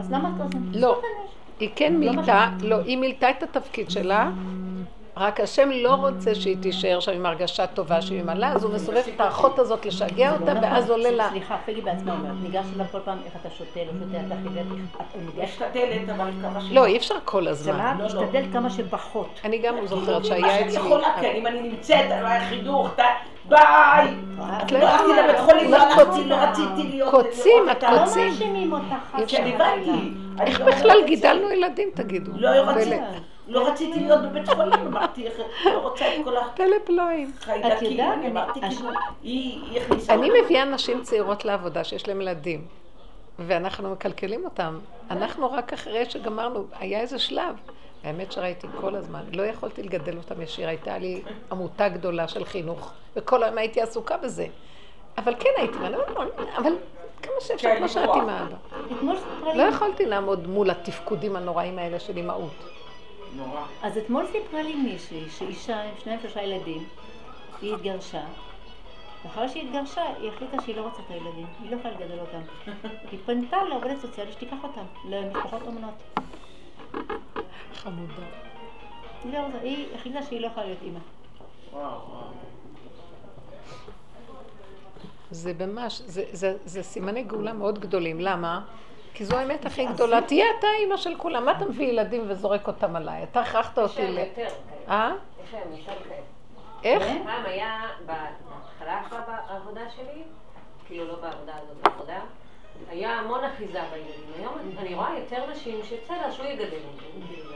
אז למה את עושה? לא, היא כן מילתה, לא, היא מילתה את התפקיד שלה. רק השם לא רוצה שהיא תישאר שם עם הרגשה טובה שהיא ממלאה, אז הוא מסובב את האחות הזאת לשגע אותה, ואז עולה לה... סליחה, פגי בעצמה אומרת, ניגש אליו כל פעם איך אתה שותה, לא שותה, אתה חיוור, את משתדלת, אבל כמה ש... לא, אי אפשר כל הזמן. לא, משתדלת כמה שפחות. אני גם זוכרת שהיה אצלי... אני יכולה, כן, אם אני נמצאת, אני רואה חינוך, ביי! את לא הלכתי לבית חולים, לא הלכתי, לא רציתי להיות... קוצים, את לא קוצים. מאשימים אותך. כן, הבנתי. איך בכלל גידלנו ילדים, תגידו? לא רציתי. לא רציתי להיות בבית חולים, אמרתי, לא רוצה את כל פלא פלואים. החיידקים, אני אמרתי, כאילו, היא הכניסה... אני מביאה נשים צעירות לעבודה שיש להן ילדים, ואנחנו מקלקלים אותם. אנחנו רק אחרי שגמרנו, היה איזה שלב, האמת שראיתי כל הזמן, לא יכולתי לגדל אותם ישיר, הייתה לי עמותה גדולה של חינוך, וכל היום הייתי עסוקה בזה. אבל כן הייתי, אבל כמה שאפשר, כמו שאת עם האבא. לא יכולתי לעמוד מול התפקודים הנוראים האלה של אימהות. נורא. אז אתמול סיפרה לי מישהי שאישה עם שניים שלושה ילדים, היא התגרשה, ואחרי שהיא התגרשה, היא החליטה שהיא לא רוצה את הילדים, היא לא יכולה לגדל אותם. היא פנתה לעובדת סוציאלית שתיקח אותם, למשפחות אומנות. חמודה. היא לא היא החליטה שהיא לא יכולה להיות אימא. וואו, וואו. זה ממש, זה, זה, זה סימני גאולה מאוד גדולים. למה? כי זו האמת הכי גדולה. תהיה אתה אימא של כולם. מה אתה מביא ילדים וזורק אותם עליי? אתה הכרחת אותי ל... יש להם יותר. אה? יש להם יותר. איך? פעם היה, בהתחלה של העבודה שלי, כאילו לא בעבודה הזאת, בעבודה, היה המון אחיזה בילדים. היום אני רואה יותר נשים שבסדר, שהוא יגדל כאילו,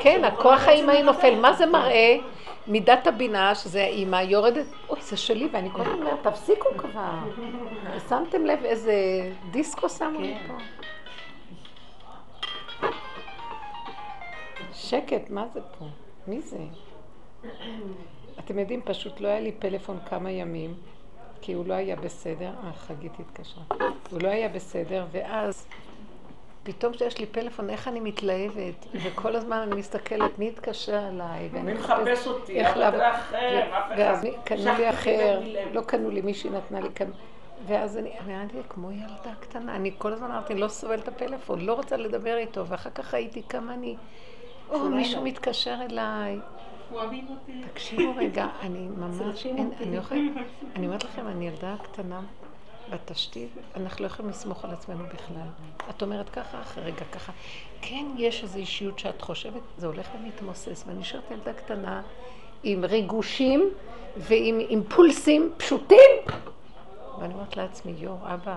כן, הכוח האימהי נופל. מה זה מראה? מידת הבינה, שזה האימא, יורדת, אוי, זה שלי, ואני כל הזמן אומרת, תפסיקו כבר. שמתם לב איזה דיסקו שמו לי פה? שקט, מה זה פה? מי זה? אתם יודעים, פשוט לא היה לי פלאפון כמה ימים, כי הוא לא היה בסדר. אה, חגית התקשרה. הוא לא היה בסדר, ואז פתאום כשיש לי פלאפון, איך אני מתלהבת, וכל הזמן אני מסתכלת, מי התקשר אליי, מי מחפש אותי, איך לעבוד, ואז קנו לי אחר, לא קנו לי, מישהי נתנה לי כאן, ואז אני אמרתי, כמו ילדה קטנה, אני כל הזמן אמרתי, לא סובלת את הפלאפון, לא רוצה לדבר איתו, ואחר כך הייתי כמה אני, או, מישהו מתקשר אליי. תקשיבו רגע, אני ממש, לא אני אומרת לכם, אני ילדה קטנה בתשתית, אנחנו לא יכולים לסמוך על עצמנו בכלל. את אומרת ככה, אחרי רגע ככה. כן, יש איזו אישיות שאת חושבת, זה הולך ומתמוסס, ואני נשארת ילדה קטנה עם ריגושים ועם אימפולסים פשוטים. ואני אומרת לעצמי, יואו, אבא,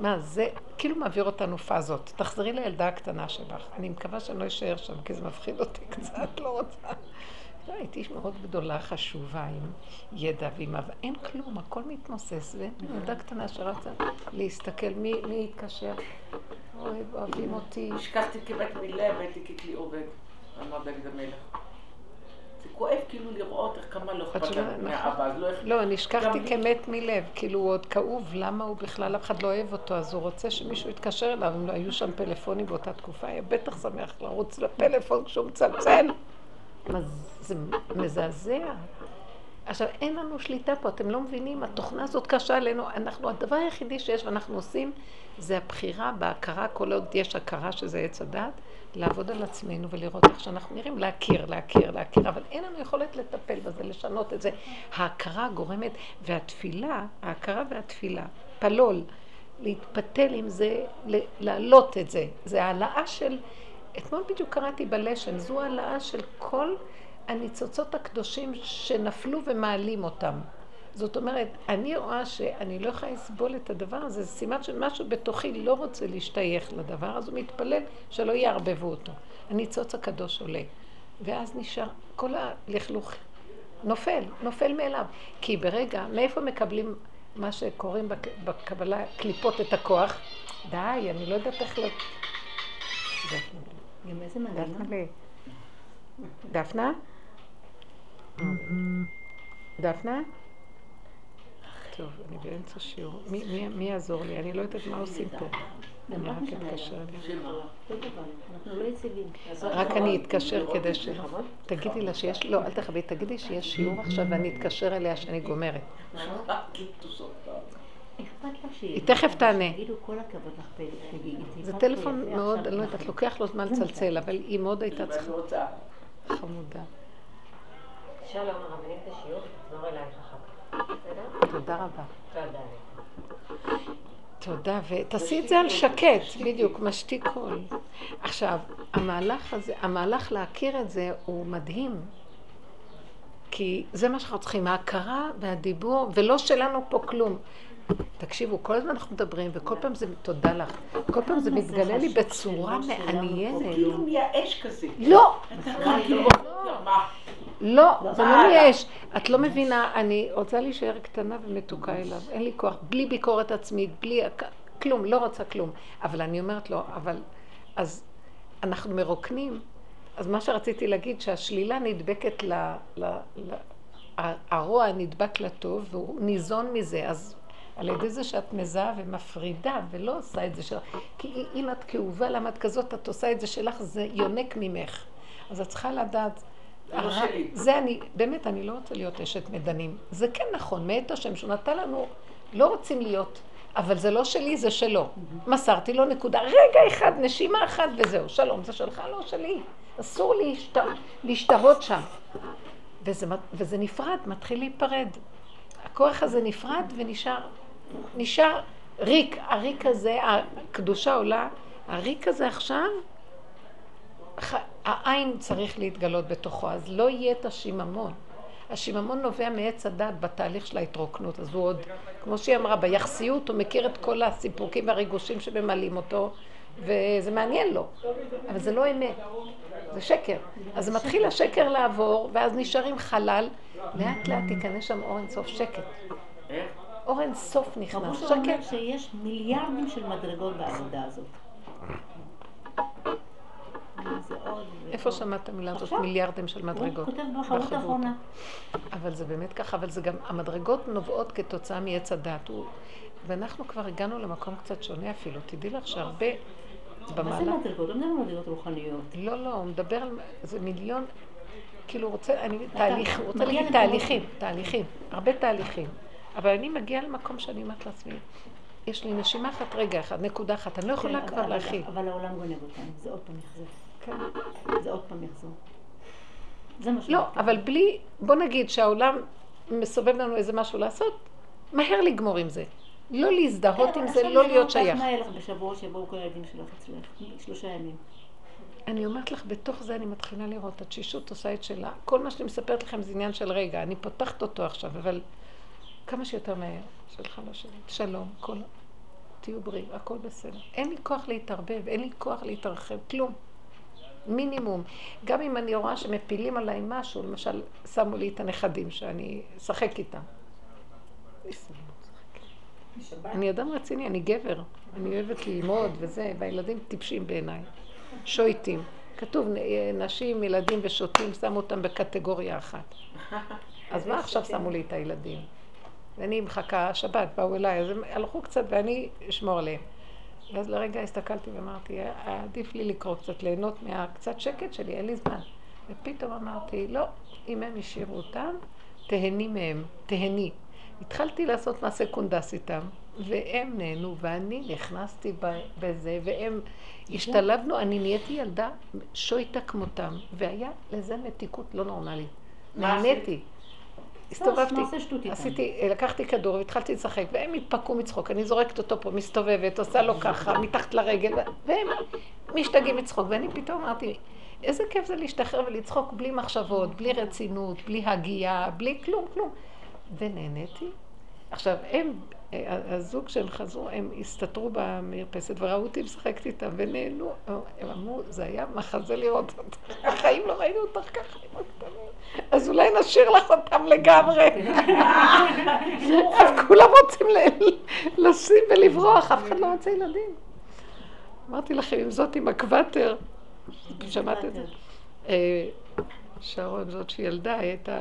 מה זה, כאילו מעביר אותנו פאזות. תחזרי לילדה הקטנה שלך. אני מקווה שאני לא אשאר שם, כי זה מפחיד אותי קצת, לא רוצה. לא, הייתי איש מאוד גדולה, חשובה, עם ידע ועם... אבל אין כלום, הכל מתמוסס, ואין ילדה קטנה שרצה להסתכל מי, מי יתקשר. אוי, אוהבים אותי. השכחתי כבת מלב, הייתי ככלי עובד, אמר דוד המלך. זה כואב כאילו לראות איך כמה לא אכפת לנו נכון. מהאבא, אז לא איך... לא, נשכחתי כמת מלב, כאילו הוא עוד כאוב, למה הוא בכלל, אף אחד לא אוהב אותו, אז הוא רוצה שמישהו יתקשר אליו, אם לא היו שם פלאפונים באותה תקופה, היה בטח שמח לרוץ לפלאפון כשהוא מצלצל. זה מזעזע. עכשיו, אין לנו שליטה פה, אתם לא מבינים, התוכנה הזאת קשה עלינו, אנחנו, הדבר היחידי שיש ואנחנו עושים, זה הבחירה בהכרה, כל עוד יש הכרה שזה עץ הדת, לעבוד על עצמנו ולראות איך שאנחנו נראים, להכיר, להכיר, להכיר, אבל אין לנו יכולת לטפל בזה, לשנות את זה. ההכרה גורמת, והתפילה, ההכרה והתפילה, פלול, להתפתל עם זה, להעלות את זה. זה העלאה של, אתמול בדיוק קראתי בלשן, זו העלאה של כל הניצוצות הקדושים שנפלו ומעלים אותם. זאת אומרת, אני רואה שאני לא יכולה לסבול את הדבר הזה, זה סימן שמשהו בתוכי לא רוצה להשתייך לדבר, אז הוא מתפלל שלא יערבבו אותו. הניצוץ הקדוש עולה. ואז נשאר כל הלכלוך נופל, נופל מאליו. כי ברגע, מאיפה מקבלים מה שקוראים בק- בקבלה, קליפות את הכוח? די, אני לא יודעת איך ל... דפנה, גם איזה מנגינה. דפנה? טוב, אני באמצע שיעור. מי- מי- מי יעזור לי? אני לא יודעת מה עושים פה. אני רק אתקשר לא. רק אני אתקשר כדי ש... תגידי לה שיש... לא, אל תכבי, תגידי שיש שיעור עכשיו ואני אתקשר אליה שאני גומרת. היא תכף תענה. זה טלפון מאוד, אני לא יודעת, לוקח לו זמן לצלצל, אבל היא מאוד הייתה צריכה... חמודה. שלום, הרבנית השיעור, תחזור אלייך אחר כך. בסדר? תודה רבה. תודה. תודה, ותעשי את זה על שקט, בדיוק, משתיק קול. עכשיו, המהלך הזה, המהלך להכיר את זה הוא מדהים. כי זה מה שאנחנו צריכים, ההכרה והדיבור, ולא שלנו פה כלום. תקשיבו, כל הזמן אנחנו מדברים, וכל פעם זה, תודה לך, כל פעם זה מתגלה לי בצורה מעניינת. כאילו מייאש כזה. לא, כאילו... לא, זה לא? מייאש. את לא מבינה, אני רוצה להישאר קטנה ומתוקה אליו. אין לי כוח, בלי ביקורת עצמית, בלי... כלום, לא רוצה כלום. אבל אני אומרת לו, אבל... אז אנחנו מרוקנים. אז מה שרציתי להגיד, שהשלילה נדבקת ל... הרוע נדבק לטוב, והוא ניזון מזה. אז על ידי זה שאת מזהה ומפרידה, ולא עושה את זה שלך. כי אם את כאובה, למה את כזאת, את עושה את זה שלך, זה יונק ממך. אז את צריכה לדעת... זה לא שלי. זה אני, באמת, אני לא רוצה להיות אשת מדנים. זה כן נכון, מאת השם, שהוא נתן לנו, לא רוצים להיות, אבל זה לא שלי, זה שלו. מסרתי לו נקודה, רגע אחד, נשימה אחת וזהו, שלום, זה שלך, לא שלי. אסור להשת... להשתהות שם. וזה, וזה נפרד, מתחיל להיפרד. הכוח הזה נפרד ונשאר, נשאר ריק. הריק הזה, הקדושה עולה, הריק הזה עכשיו, העין צריך להתגלות בתוכו, אז לא יהיה את השיממון. השיממון נובע מעץ הדת בתהליך של ההתרוקנות, אז הוא עוד, כמו שהיא אמרה, ביחסיות הוא מכיר את כל הסיפוקים והריגושים שממלאים אותו, וזה מעניין לו, אבל זה לא אמת, זה שקר. אז מתחיל השקר לעבור, ואז נשארים חלל, לאט לאט ייכנס שם אור אינסוף שקט. אור אינסוף נכנס, רבו אומר שקט. שיש מיליארדים של מדרגות בעבודה הזאת. איפה שמעת את המילה הזאת. מיליארדים של הוא מדרגות? כותב בחרות. האחרונה. אבל זה באמת ככה, אבל זה גם, המדרגות נובעות כתוצאה מעץ הדת. הוא, ואנחנו כבר הגענו למקום קצת שונה אפילו. תדעי לך שהרבה מה זה. מדרגות? לא מדבר על מדרגות רוחניות. לא, לא, הוא מדבר על... זה מיליון... כאילו, הוא רוצה, אני, תהליך, הוא רוצה להגיד תהליכים, תהליכים, הרבה תהליכים. אבל אני מגיעה למקום שאני אומרת לעצמי, יש לי נשימה אחת, רגע אחד, נקודה אחת, אני לא יכולה כן, כבר אבל- להכיל. אבל העולם גונב אותנו, זה עוד פעם יחזור. כן. זה עוד פעם יחזור. זה מה לא, שאמרתי. אבל בלי, בוא נגיד שהעולם מסובב לנו איזה משהו לעשות, מהר לגמור עם זה. לא להזדהות כן, עם אבל זה, לא להיות שייך. מה יהיה לך בשבוע שיבואו כל הילדים שלך אצלך? שלושה ימים. אני אומרת לך, בתוך זה אני מתחילה לראות, התשישות עושה את שלה. כל מה שאני מספרת לכם זה עניין של רגע, אני פותחת אותו עכשיו, אבל כמה שיותר מהר, שלך לשבת. שלום, כל... תהיו בריאים, הכל בסדר. אין לי כוח להתערבב, אין לי כוח להתרחב, כלום. מינימום. גם אם אני רואה שמפילים עליי משהו, למשל, שמו לי את הנכדים שאני אשחק איתם. אני אדם רציני, אני גבר. אני אוהבת ללמוד וזה, והילדים טיפשים בעיניי. שויטים. כתוב, נ- נשים, ילדים ושוטים, שמו אותם בקטגוריה אחת. אז מה עכשיו שמו לי את הילדים? ואני מחכה, שבת, באו אליי, אז הם הלכו קצת ואני אשמור עליהם. ואז לרגע הסתכלתי ואמרתי, עדיף לי לקרוא קצת, ליהנות מהקצת שקט שלי, אין לי זמן. ופתאום אמרתי, לא, אם הם השאירו אותם, תהני מהם, תהני. התחלתי לעשות מעשה קונדס איתם, והם נהנו, ואני נכנסתי בזה, והם השתלבנו, אני נהייתי ילדה שויטה כמותם, והיה לזה מתיקות לא נורמלית. נהניתי. הסתובבתי, איתם. עשיתי, לקחתי כדור והתחלתי לשחק, והם התפקעו מצחוק, אני זורקת אותו פה, מסתובבת, עושה לו ככה, מתחת לרגל, והם משתגעים מצחוק, ואני פתאום אמרתי, איזה כיף זה להשתחרר ולצחוק בלי מחשבות, בלי רצינות, בלי הגייה, בלי כלום, כלום. ונהניתי. עכשיו, הם, אה, הזוג שהם חזרו, הם הסתתרו במרפסת וראו אותי משחקת איתם ונהנו. הם אמרו, זה היה מחזה לראות אותך. בחיים לא ראינו אותך ככה עם הקטנים. אז אולי נשאיר לך אותם לגמרי. אז כולם רוצים לשים ולברוח, אף אחד לא רוצה ילדים. אמרתי לכם, את זאת עם הקוואטר, שמעת את זה? אה, שרון, זאת שילדה, היא הייתה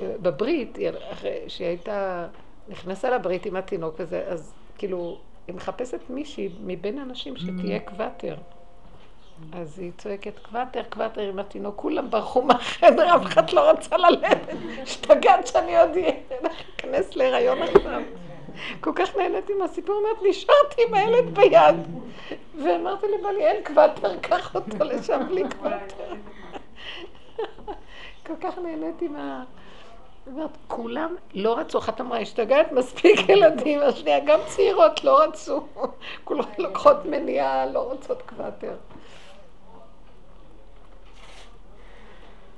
אה, בברית, אחרי שהיא הייתה, נכנסה לברית עם התינוק וזה, אז כאילו, היא מחפשת מישהי מבין הנשים שתהיה קוואטר. אז היא צועקת, קוואטר, קוואטר עם התינוק, כולם ברחו מהחדר, אף אחד לא רצה ללכת. השתגעת שאני עוד אכנס להיריון עכשיו. כל כך נהניתי מהסיפור, אומרת, נשארתי עם הילד ביד. ואמרתי לבעלי, אין קוואטר, קח אותו לשם בלי קוואטר. כל כך נהניתי מה... אומרת, כולם לא רצו, אחת אמרה, השתגעת מספיק ילדים, השנייה גם צעירות לא רצו, כולן לוקחות מניעה, לא רוצות קוואטר.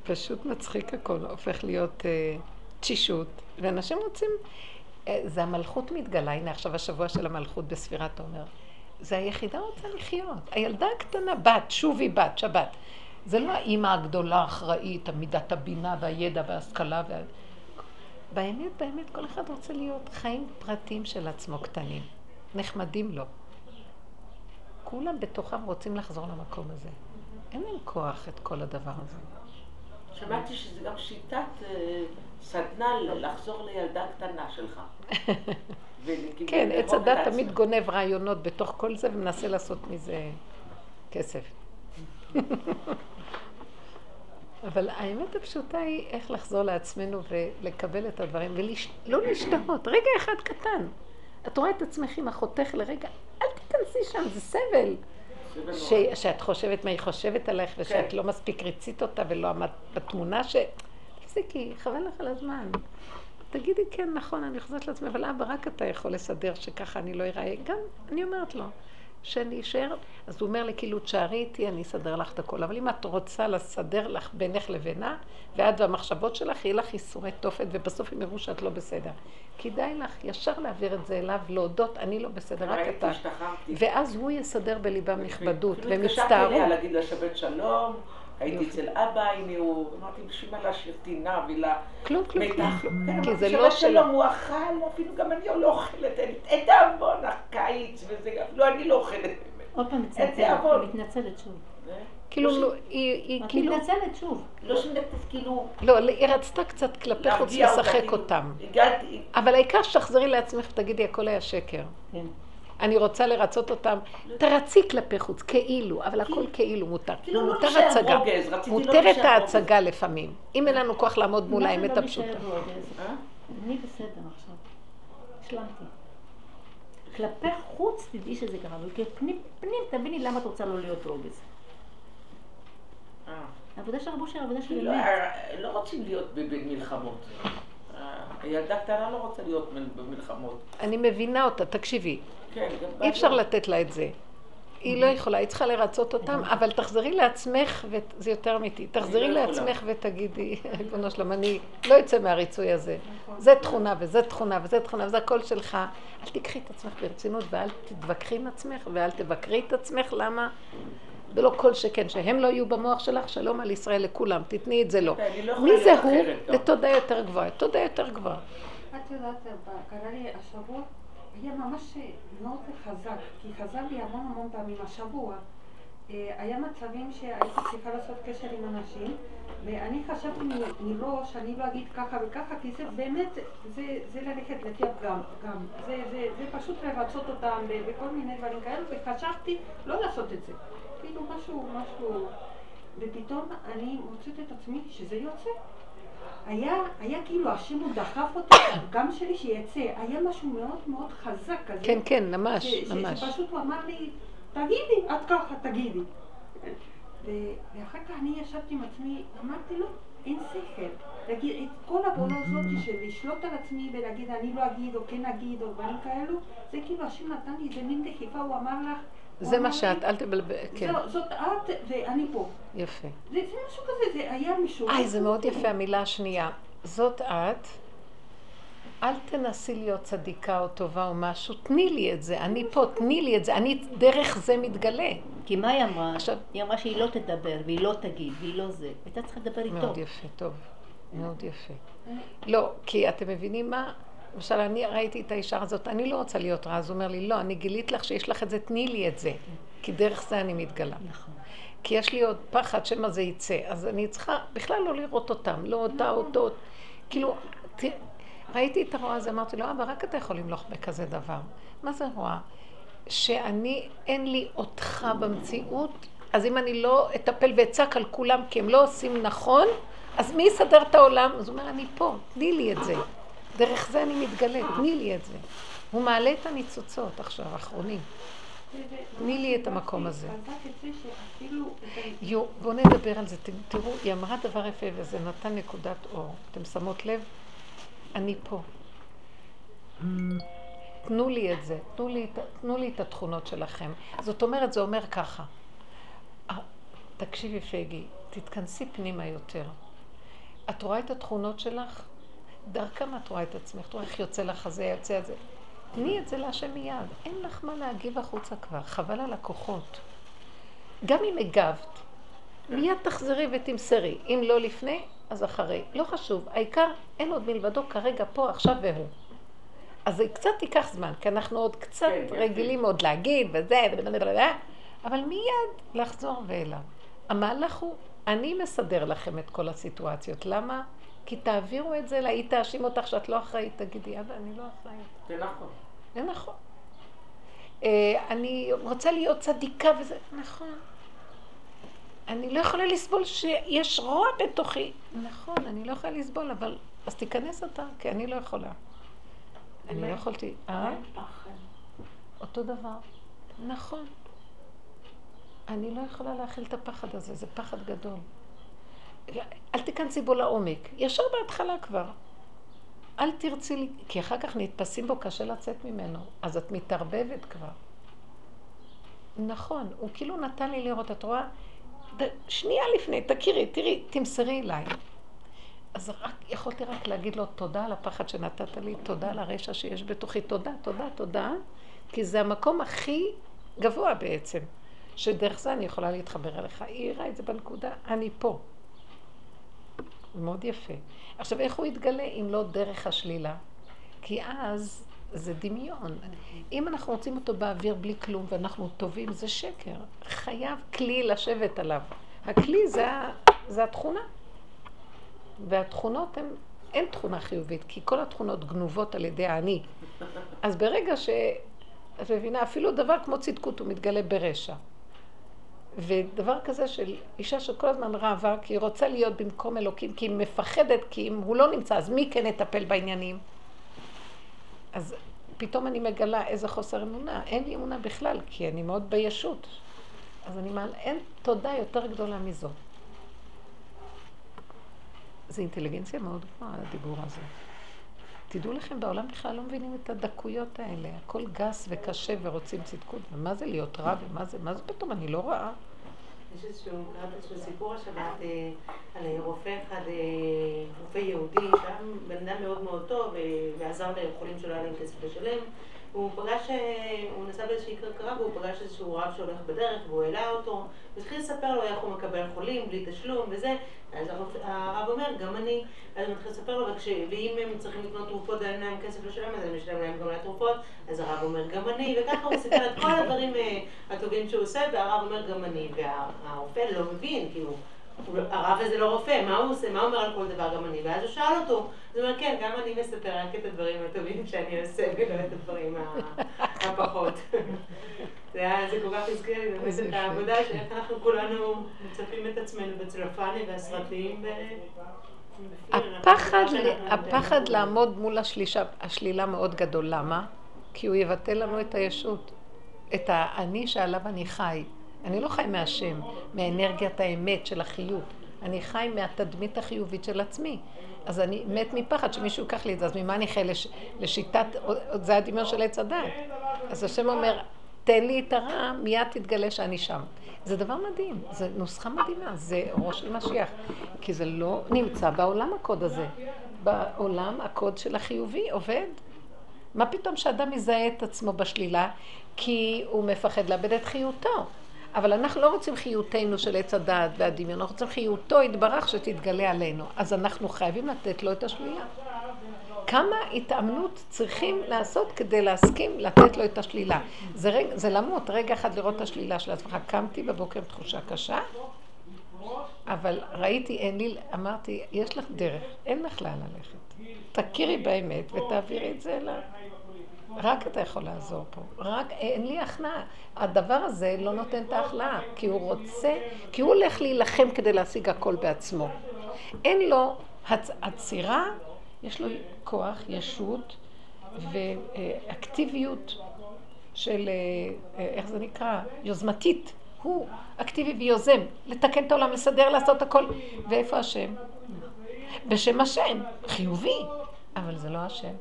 פשוט מצחיק הכל, הופך להיות אה, תשישות, ואנשים רוצים, אה, זה המלכות מתגלה, הנה עכשיו השבוע של המלכות בספירת עומר. זה היחידה רוצה לחיות. הילדה הקטנה, בת, שובי בת, שבת. זה לא האימא הגדולה, האחראית, המידת הבינה והידע וההשכלה. וה... באמת, באמת, כל אחד רוצה להיות חיים פרטיים של עצמו קטנים. נחמדים לו. כולם בתוכם רוצים לחזור למקום הזה. אין להם כוח את כל הדבר הזה. שמעתי שזה גם שיטת אה, סדנה לחזור לילדה הקטנה שלך. כן, עץ הדת. תמיד גונב רעיונות בתוך כל זה ומנסה לעשות מזה כסף. אבל האמת הפשוטה היא איך לחזור לעצמנו ולקבל את הדברים ולא להשתהות. רגע אחד קטן. את רואה את עצמך עם אחותך לרגע, אל תיכנסי שם, זה סבל. ש. שאת חושבת מה היא חושבת עליך ושאת כן. לא מספיק ריצית אותה ולא עמדת בתמונה ש... תפסיקי, חבל לך על הזמן. תגידי, כן, נכון, אני חוזרת לעצמי, אבל אבא, רק אתה יכול לסדר שככה אני לא אראה. גם, אני אומרת לו, שאני אשאר, אז הוא אומר לי, כאילו, תשארי איתי, אני אסדר לך את הכל. אבל אם את רוצה לסדר לך בינך לבינה, ואת והמחשבות שלך, יהיה לך ייסורי תופת, ובסוף הם יראו שאת לא בסדר. כדאי לך ישר להעביר את זה אליו, להודות, אני לא בסדר, רק אתה. ואז הוא יסדר בליבם נכבדות, והם הייתי. אצל אבא, הנה הוא, אמרתי, בשביל מה להשאיר טינה ולה... כלום, כלום, כלום, כי זה לא שלו. הוא אכל, אפילו גם אני לא אוכלת, אין- אין תיאבון, הקיץ וזה, אפילו אני לא אוכלת. עוד פעם מתנצלת, מתנצלת שוב. כאילו, לא לא, היא, היא את כאילו, מתנצלת שוב. לא שנתת כאילו... לא, היא רצתה קצת כלפי חוץ לשחק כאילו. אותם. אבל העיקר שתחזרי לעצמך ותגידי, הכל היה שקר. כן. אני רוצה לרצות אותם. תרצי כלפי חוץ, כאילו, אבל הכל כאילו מותר. כאילו לא מותר הצגה. לא מותרת ההצגה לפעמים. אם אין לנו כוח לעמוד מול מה זה האמת לא הפשוטה. אה? אני בסדר עכשיו. השלמתי. כלפי חוץ תדעי שזה ככה, אבל כפנים, פנים תביני למה את רוצה לא להיות רוגז. אה. העבודה של רבו של העבודה של לא, אמת. אה, לא רוצים להיות במלחמות. אה, ילדה קטנה לא רוצה להיות מל- במלחמות. אני מבינה אותה, תקשיבי. כן, גם אי אפשר לתת לה את זה. היא לא יכולה, היא צריכה לרצות אותם, אבל תחזרי לעצמך, וזה יותר אמיתי, תחזרי לא יכולה. לעצמך ותגידי, ריבונו שלום, אני לא אצא מהריצוי הזה. זה תכונה וזה תכונה וזה תכונה וזה הכל שלך. אל תיקחי את עצמך ברצינות ואל תתווכחי עם עצמך ואל תבקרי את עצמך, למה? ולא כל שכן, שהם לא יהיו במוח שלך, שלום על ישראל לכולם, תתני את זה לו. אני לא מי זה הוא? לתודה יותר גבוהה, תודה יותר גבוהה. את יודעת, קרה לי השבוע, היה ממש מאוד חזק, כי חזר לי המון המון פעמים השבוע. אה, היה מצבים שהייתי צריכה לעשות קשר עם אנשים, ואני חשבתי מראש, אני לא אגיד ככה וככה, כי זה באמת, זה, זה ללכת לפי הפגם, גם. זה, זה, זה פשוט לרצות אותם בכל מיני דברים כאלו, וחשבתי לא לעשות את זה. כאילו משהו, משהו, ופתאום אני מוצאת את עצמי שזה יוצא. היה, היה כאילו השם הוא דחף אותי, גם שלי שיצא, היה משהו מאוד מאוד חזק כזה. כן, כן, ממש, ש- ממש. שפשוט הוא אמר לי, תגידי, את ככה, תגידי. ואחר כך אני ישבתי עם עצמי, אמרתי לו, אין שכל. להגיד, את כל העבודה הזאת של לשלוט על עצמי ולהגיד אני לא אגיד או כן אגיד או דברים כאלו, זה כאילו השם נתן לי איזה מין דחיפה, הוא אמר לך, זה מה שאת, אל תבלבל, כן, "זו- זאת את ואני פה. יפה. זה, זה משהו כזה, זה היה משהו. איי, זה מאוד יפה המילה השנייה. זאת את, אל תנסי להיות צדיקה או טובה או משהו, תני לי את זה, אני פה, תני לי את זה, אני דרך זה מתגלה. כי מה היא אמרה? עכשיו- היא אמרה שהיא לא תדבר, והיא לא תגיד, והיא לא זה. הייתה צריכה לדבר איתו. מאוד יפה, טוב, מאוד יפה. לא, כי אתם מבינים מה? למשל, אני ראיתי את האישה הזאת, אני לא רוצה להיות רעה, אז הוא אומר לי, לא, אני גילית לך שיש לך את זה, תני לי את זה, כי דרך זה אני מתגלה. נכון. כי יש לי עוד פחד שמא זה יצא, אז אני צריכה בכלל לא לראות אותם, לא אותה, אותו, כאילו, ת... ראיתי את הרוע הזה, אמרתי לו, אבא, רק אתה יכול למלוך בכזה דבר. מה זה רוע? שאני, אין לי אותך במציאות, אז אם אני לא אטפל ואצעק על כולם כי הם לא עושים נכון, אז מי יסדר את העולם? אז הוא אומר, אני פה, תני לי את זה. דרך זה אני מתגלה, תני לי את זה. הוא מעלה את הניצוצות עכשיו, האחרונים. תני לי את המקום הזה. יו, בואו נדבר על זה. תראו, היא אמרה דבר יפה וזה נתן נקודת אור. אתם שמות לב? אני פה. תנו לי את זה, תנו לי, תנו לי את התכונות שלכם. זאת אומרת, זה אומר ככה. תקשיבי פייגי, תתכנסי פנימה יותר. את רואה את התכונות שלך? דרכם את רואה את עצמך, את רואה איך יוצא לך הזה, יוצא הזה. תני את זה להשם מיד. אין לך מה להגיב החוצה כבר, חבל על הכוחות. גם אם הגבת, מיד תחזרי ותמסרי. אם לא לפני, אז אחרי. לא חשוב, העיקר אין עוד מלבדו כרגע פה, עכשיו והוא. אז זה קצת ייקח זמן, כי אנחנו עוד קצת כן. רגילים עוד להגיד וזה, אבל מיד לחזור ואליו. המהלך הוא, אני מסדר לכם את כל הסיטואציות. למה? כי תעבירו את זה, לה, היא תאשים אותך שאת לא אחראית, תגידי, אבא, אני לא אחראית. זה נכון. זה נכון. אה, אני רוצה להיות צדיקה וזה, נכון. אני לא יכולה לסבול שיש רוע בתוכי. נכון, אני לא יכולה לסבול, אבל... אז תיכנס אתה, כי אני לא יכולה. אני לא יכולתי... אה? אותו דבר. נכון. אני לא יכולה להכיל את הפחד הזה, זה פחד גדול. אל תיכנסי בו לעומק, ישר בהתחלה כבר. אל תרצי, כי אחר כך נתפסים בו, קשה לצאת ממנו. אז את מתערבבת כבר. נכון, הוא כאילו נתן לי לראות, את רואה? שנייה לפני, תכירי, תראי, תמסרי אליי. אז רק, יכולתי רק להגיד לו תודה על הפחד שנתת לי, תודה על הרשע שיש בתוכי, תודה, תודה, תודה, כי זה המקום הכי גבוה בעצם, שדרך זה אני יכולה להתחבר אליך. היא הראה את זה בנקודה, אני פה. מאוד יפה. עכשיו, איך הוא יתגלה אם לא דרך השלילה? כי אז זה דמיון. אם אנחנו רוצים אותו באוויר בלי כלום ואנחנו טובים, זה שקר. חייב כלי לשבת עליו. הכלי זה, זה התכונה. והתכונות הן, אין תכונה חיובית, כי כל התכונות גנובות על ידי האני. אז ברגע ש... את מבינה, אפילו דבר כמו צדקות הוא מתגלה ברשע. ודבר כזה של אישה שכל הזמן רבה, כי היא רוצה להיות במקום אלוקים, כי היא מפחדת, כי אם הוא לא נמצא, אז מי כן יטפל בעניינים? אז פתאום אני מגלה איזה חוסר אמונה. אין לי אמונה בכלל, כי אני מאוד בישות. אז אני מעלה, אין תודה יותר גדולה מזו. זה אינטליגנציה מאוד גבוהה, הדיבור הזה. תדעו לכם, בעולם בכלל לא מבינים את הדקויות האלה. הכל גס וקשה ורוצים צדקות. ומה זה להיות רע ומה זה, מה זה פתאום, אני לא רואה. יש איזשהו סיפור השבת אה, על רופא אחד, אה, רופא יהודי, שהיה בן אדם מאוד מאוד טוב אה, ועזר לחולים שלא היה להם כסף לשלם. הוא פגש, הוא נסע באיזושהי כרכרה והוא פגש איזשהו רב שהולך בדרך והוא העלה אותו, הוא התחיל לספר לו איך הוא מקבל חולים בלי תשלום וזה, אז הרב אומר, גם אני, אז הוא מתחיל לספר לו, וכש, ואם הם צריכים לקנות תרופות ואין להם כסף לשלם, אז אני משלם להם גם לתרופות, אז הרב אומר, גם אני, וככה הוא סיפר את כל הדברים הטובים שהוא עושה, והרב אומר, גם אני, והרופא לא מבין, כאילו, הרב הזה לא רופא, מה הוא עושה? מה הוא אומר על כל דבר? גם אני. ואז הוא שאל אותו, הוא אומר, כן, גם אני מספר רק את הדברים הטובים שאני עושה, ולא את הדברים הפחות. זה כל כך הזכיר לי באמת את העבודה, שאיך אנחנו כולנו מצפים את עצמנו בצלפני והסרטים. הפחד, הפחד לעמוד מול השלישה, השלילה מאוד גדול. למה? כי הוא יבטל לנו את הישות, את האני שעליו אני חי. אני לא חי מהשם, מאנרגיית האמת של החיות. אני חי מהתדמית החיובית של עצמי. אז אני מת מפחד שמישהו ייקח לי את זה, אז ממה אני חי לש, לשיטת, זה הדמיון של עץ הדת. אז השם אומר, תן לי את הרע, מיד תתגלה שאני שם. זה דבר מדהים, זה נוסחה מדהימה, זה ראש של משיח. כי זה לא נמצא בעולם הקוד הזה. בעולם הקוד של החיובי עובד. מה פתאום שאדם מזהה את עצמו בשלילה? כי הוא מפחד לאבד את חיותו. אבל אנחנו לא רוצים חיותנו של עץ הדעת והדמיון, אנחנו רוצים חיותו יתברך שתתגלה עלינו. אז אנחנו חייבים לתת לו את השלילה. כמה התאמנות צריכים לעשות כדי להסכים לתת לו את השלילה. זה, רגע, זה למות, רגע אחד לראות את השלילה של עצמך. קמתי בבוקר עם תחושה קשה, אבל ראיתי, אין לי, אמרתי, יש לך דרך, אין לך לאן ללכת. תכירי באמת ותעבירי את זה אליו. רק אתה יכול לעזור פה. רק אין לי הכנעה. הדבר הזה לא נותן את ההכנעה, כי הוא רוצה, כי הוא הולך להילחם כדי להשיג הכל בעצמו. אין לו הצ... עצירה, יש לו כוח, ישות ואקטיביות של, אה, איך זה נקרא? יוזמתית. הוא אקטיבי ויוזם, לתקן את העולם, לסדר, לעשות הכל. ואיפה השם? בשם השם, חיובי, אבל זה לא השם.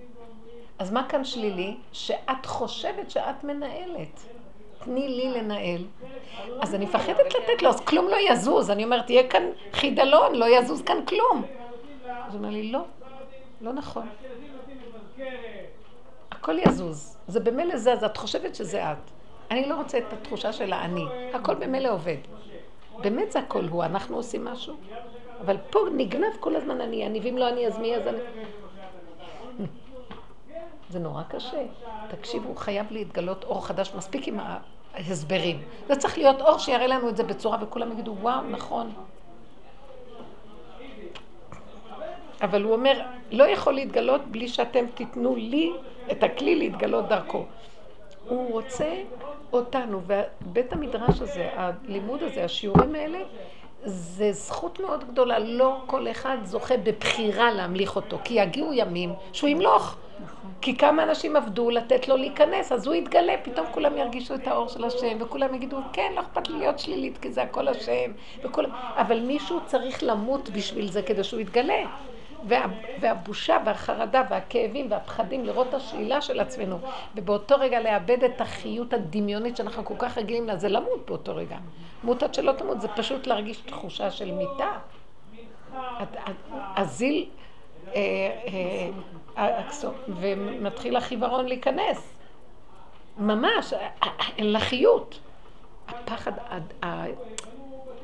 אז מה כאן שלילי? שאת חושבת שאת מנהלת. תני לי לנהל. אז אני מפחדת לתת לו, אז כלום לא יזוז. אני אומרת, יהיה כאן חידלון, לא יזוז כאן כלום. אז הוא אומר לי, לא, לא נכון. הכל יזוז. זה במילא זז, את חושבת שזה את. אני לא רוצה את התחושה של האני. הכל במילא עובד. באמת זה הכל הוא, אנחנו עושים משהו. אבל פה נגנב כל הזמן אני, אני, ואם לא אני אז מי אז אני... זה נורא קשה. תקשיבו, חייב להתגלות אור חדש, מספיק עם ההסברים. זה צריך להיות אור שיראה לנו את זה בצורה, וכולם יגידו, וואו, נכון. אבל הוא אומר, לא יכול להתגלות בלי שאתם תיתנו לי את הכלי להתגלות דרכו. הוא רוצה אותנו, ובית המדרש הזה, הלימוד הזה, השיעורים האלה, זה זכות מאוד גדולה. לא כל אחד זוכה בבחירה להמליך אותו, כי יגיעו ימים שהוא ימלוך. כי כמה אנשים עבדו לתת לו להיכנס, אז הוא יתגלה, פתאום כולם ירגישו את האור של השם, וכולם יגידו, כן, לא אכפת לי להיות שלילית, כי זה הכל השם, וכולם... אבל מישהו צריך למות בשביל זה כדי שהוא יתגלה. וה, והבושה והחרדה והכאבים והפחדים לראות את השלילה של עצמנו, ובאותו רגע לאבד את החיות הדמיונית שאנחנו כל כך רגילים לה, זה למות באותו רגע. מות עד שלא תמות, זה פשוט להרגיש תחושה של מיתה. הזיל... אה, אה, ומתחיל החיוורון להיכנס. ממש, לחיות. הפחד,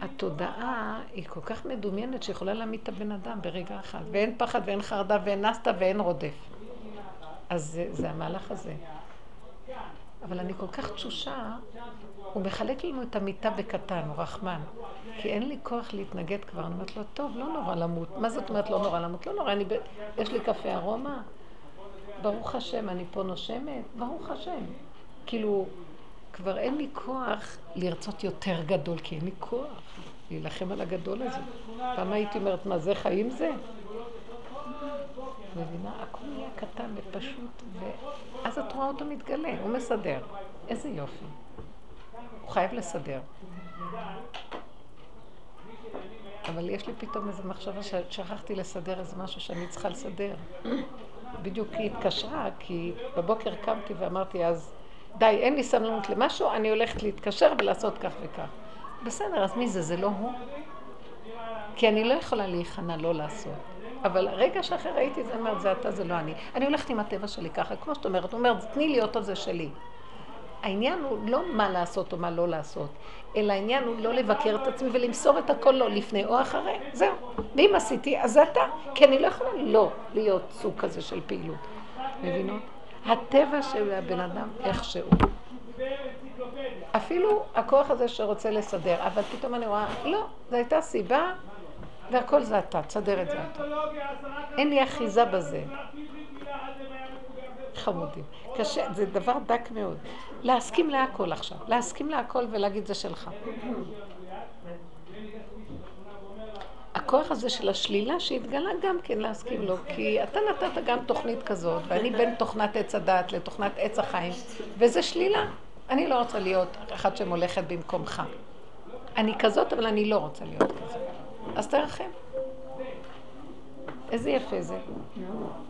התודעה היא כל כך מדומיינת שיכולה להעמיד את הבן אדם ברגע אחד. ואין פחד ואין חרדה ואין נסטה ואין רודף. אז זה, זה המהלך הזה. אבל אני כל כך תשושה, הוא מחלק לנו את המיטה בקטן, הוא רחמן. כי אין לי כוח להתנגד כבר. אני אומרת לו, טוב, לא נורא למות. מה זאת אומרת לא נורא למות? לא נורא, אני ב... יש לי קפה ארומה. ברוך השם, אני פה נושמת, ברוך השם. כאילו, כבר אין לי כוח לרצות יותר גדול, כי אין לי כוח להילחם על הגדול הזה. פעם הייתי אומרת, מה זה חיים זה? מבינה? הכל נהיה קטן ופשוט, ואז את רואה אותו מתגלה, הוא מסדר. איזה יופי. חייב לסדר. אבל יש לי פתאום איזו מחשבה ששכחתי לסדר איזה משהו שאני צריכה לסדר. בדיוק היא התקשרה, כי בבוקר קמתי ואמרתי אז, די, אין לי סבלנות למשהו, אני הולכת להתקשר ולעשות כך וכך. בסדר, אז מי זה? זה לא הוא? כי אני לא יכולה להיכנע לא לעשות. אבל רגע שאחר ראיתי זה, אמרת, זה אתה, זה לא אני. אני הולכת עם הטבע שלי ככה, כמו שאת אומרת, הוא אומר, תני לי אותו, זה שלי. העניין הוא לא מה לעשות או מה לא לעשות, אלא העניין הוא לא לבקר את עצמי ולמסור את הכל לא לפני או אחרי, זהו. ואם עשיתי, אז זה אתה. כי אני לא יכולה לא להיות סוג כזה של פעילות. מבינות? הטבע של הבן אדם איכשהו. אפילו הכוח הזה שרוצה לסדר, אבל פתאום אני רואה, לא, זו הייתה סיבה, והכל זה אתה, תסדר את זה אתה. אין לי אחיזה בזה. חמודים. קשה, זה דבר דק מאוד. להסכים להכל עכשיו. להסכים להכל ולהגיד זה שלך. הכוח הזה של השלילה שהתגלה גם כן להסכים לו, כי אתה נתת גם תוכנית כזאת, ואני בין תוכנת עץ הדת לתוכנת עץ החיים, וזה שלילה. אני לא רוצה להיות אחת שמולכת במקומך. אני כזאת, אבל אני לא רוצה להיות כזאת. אז תרחם. איזה יפה זה.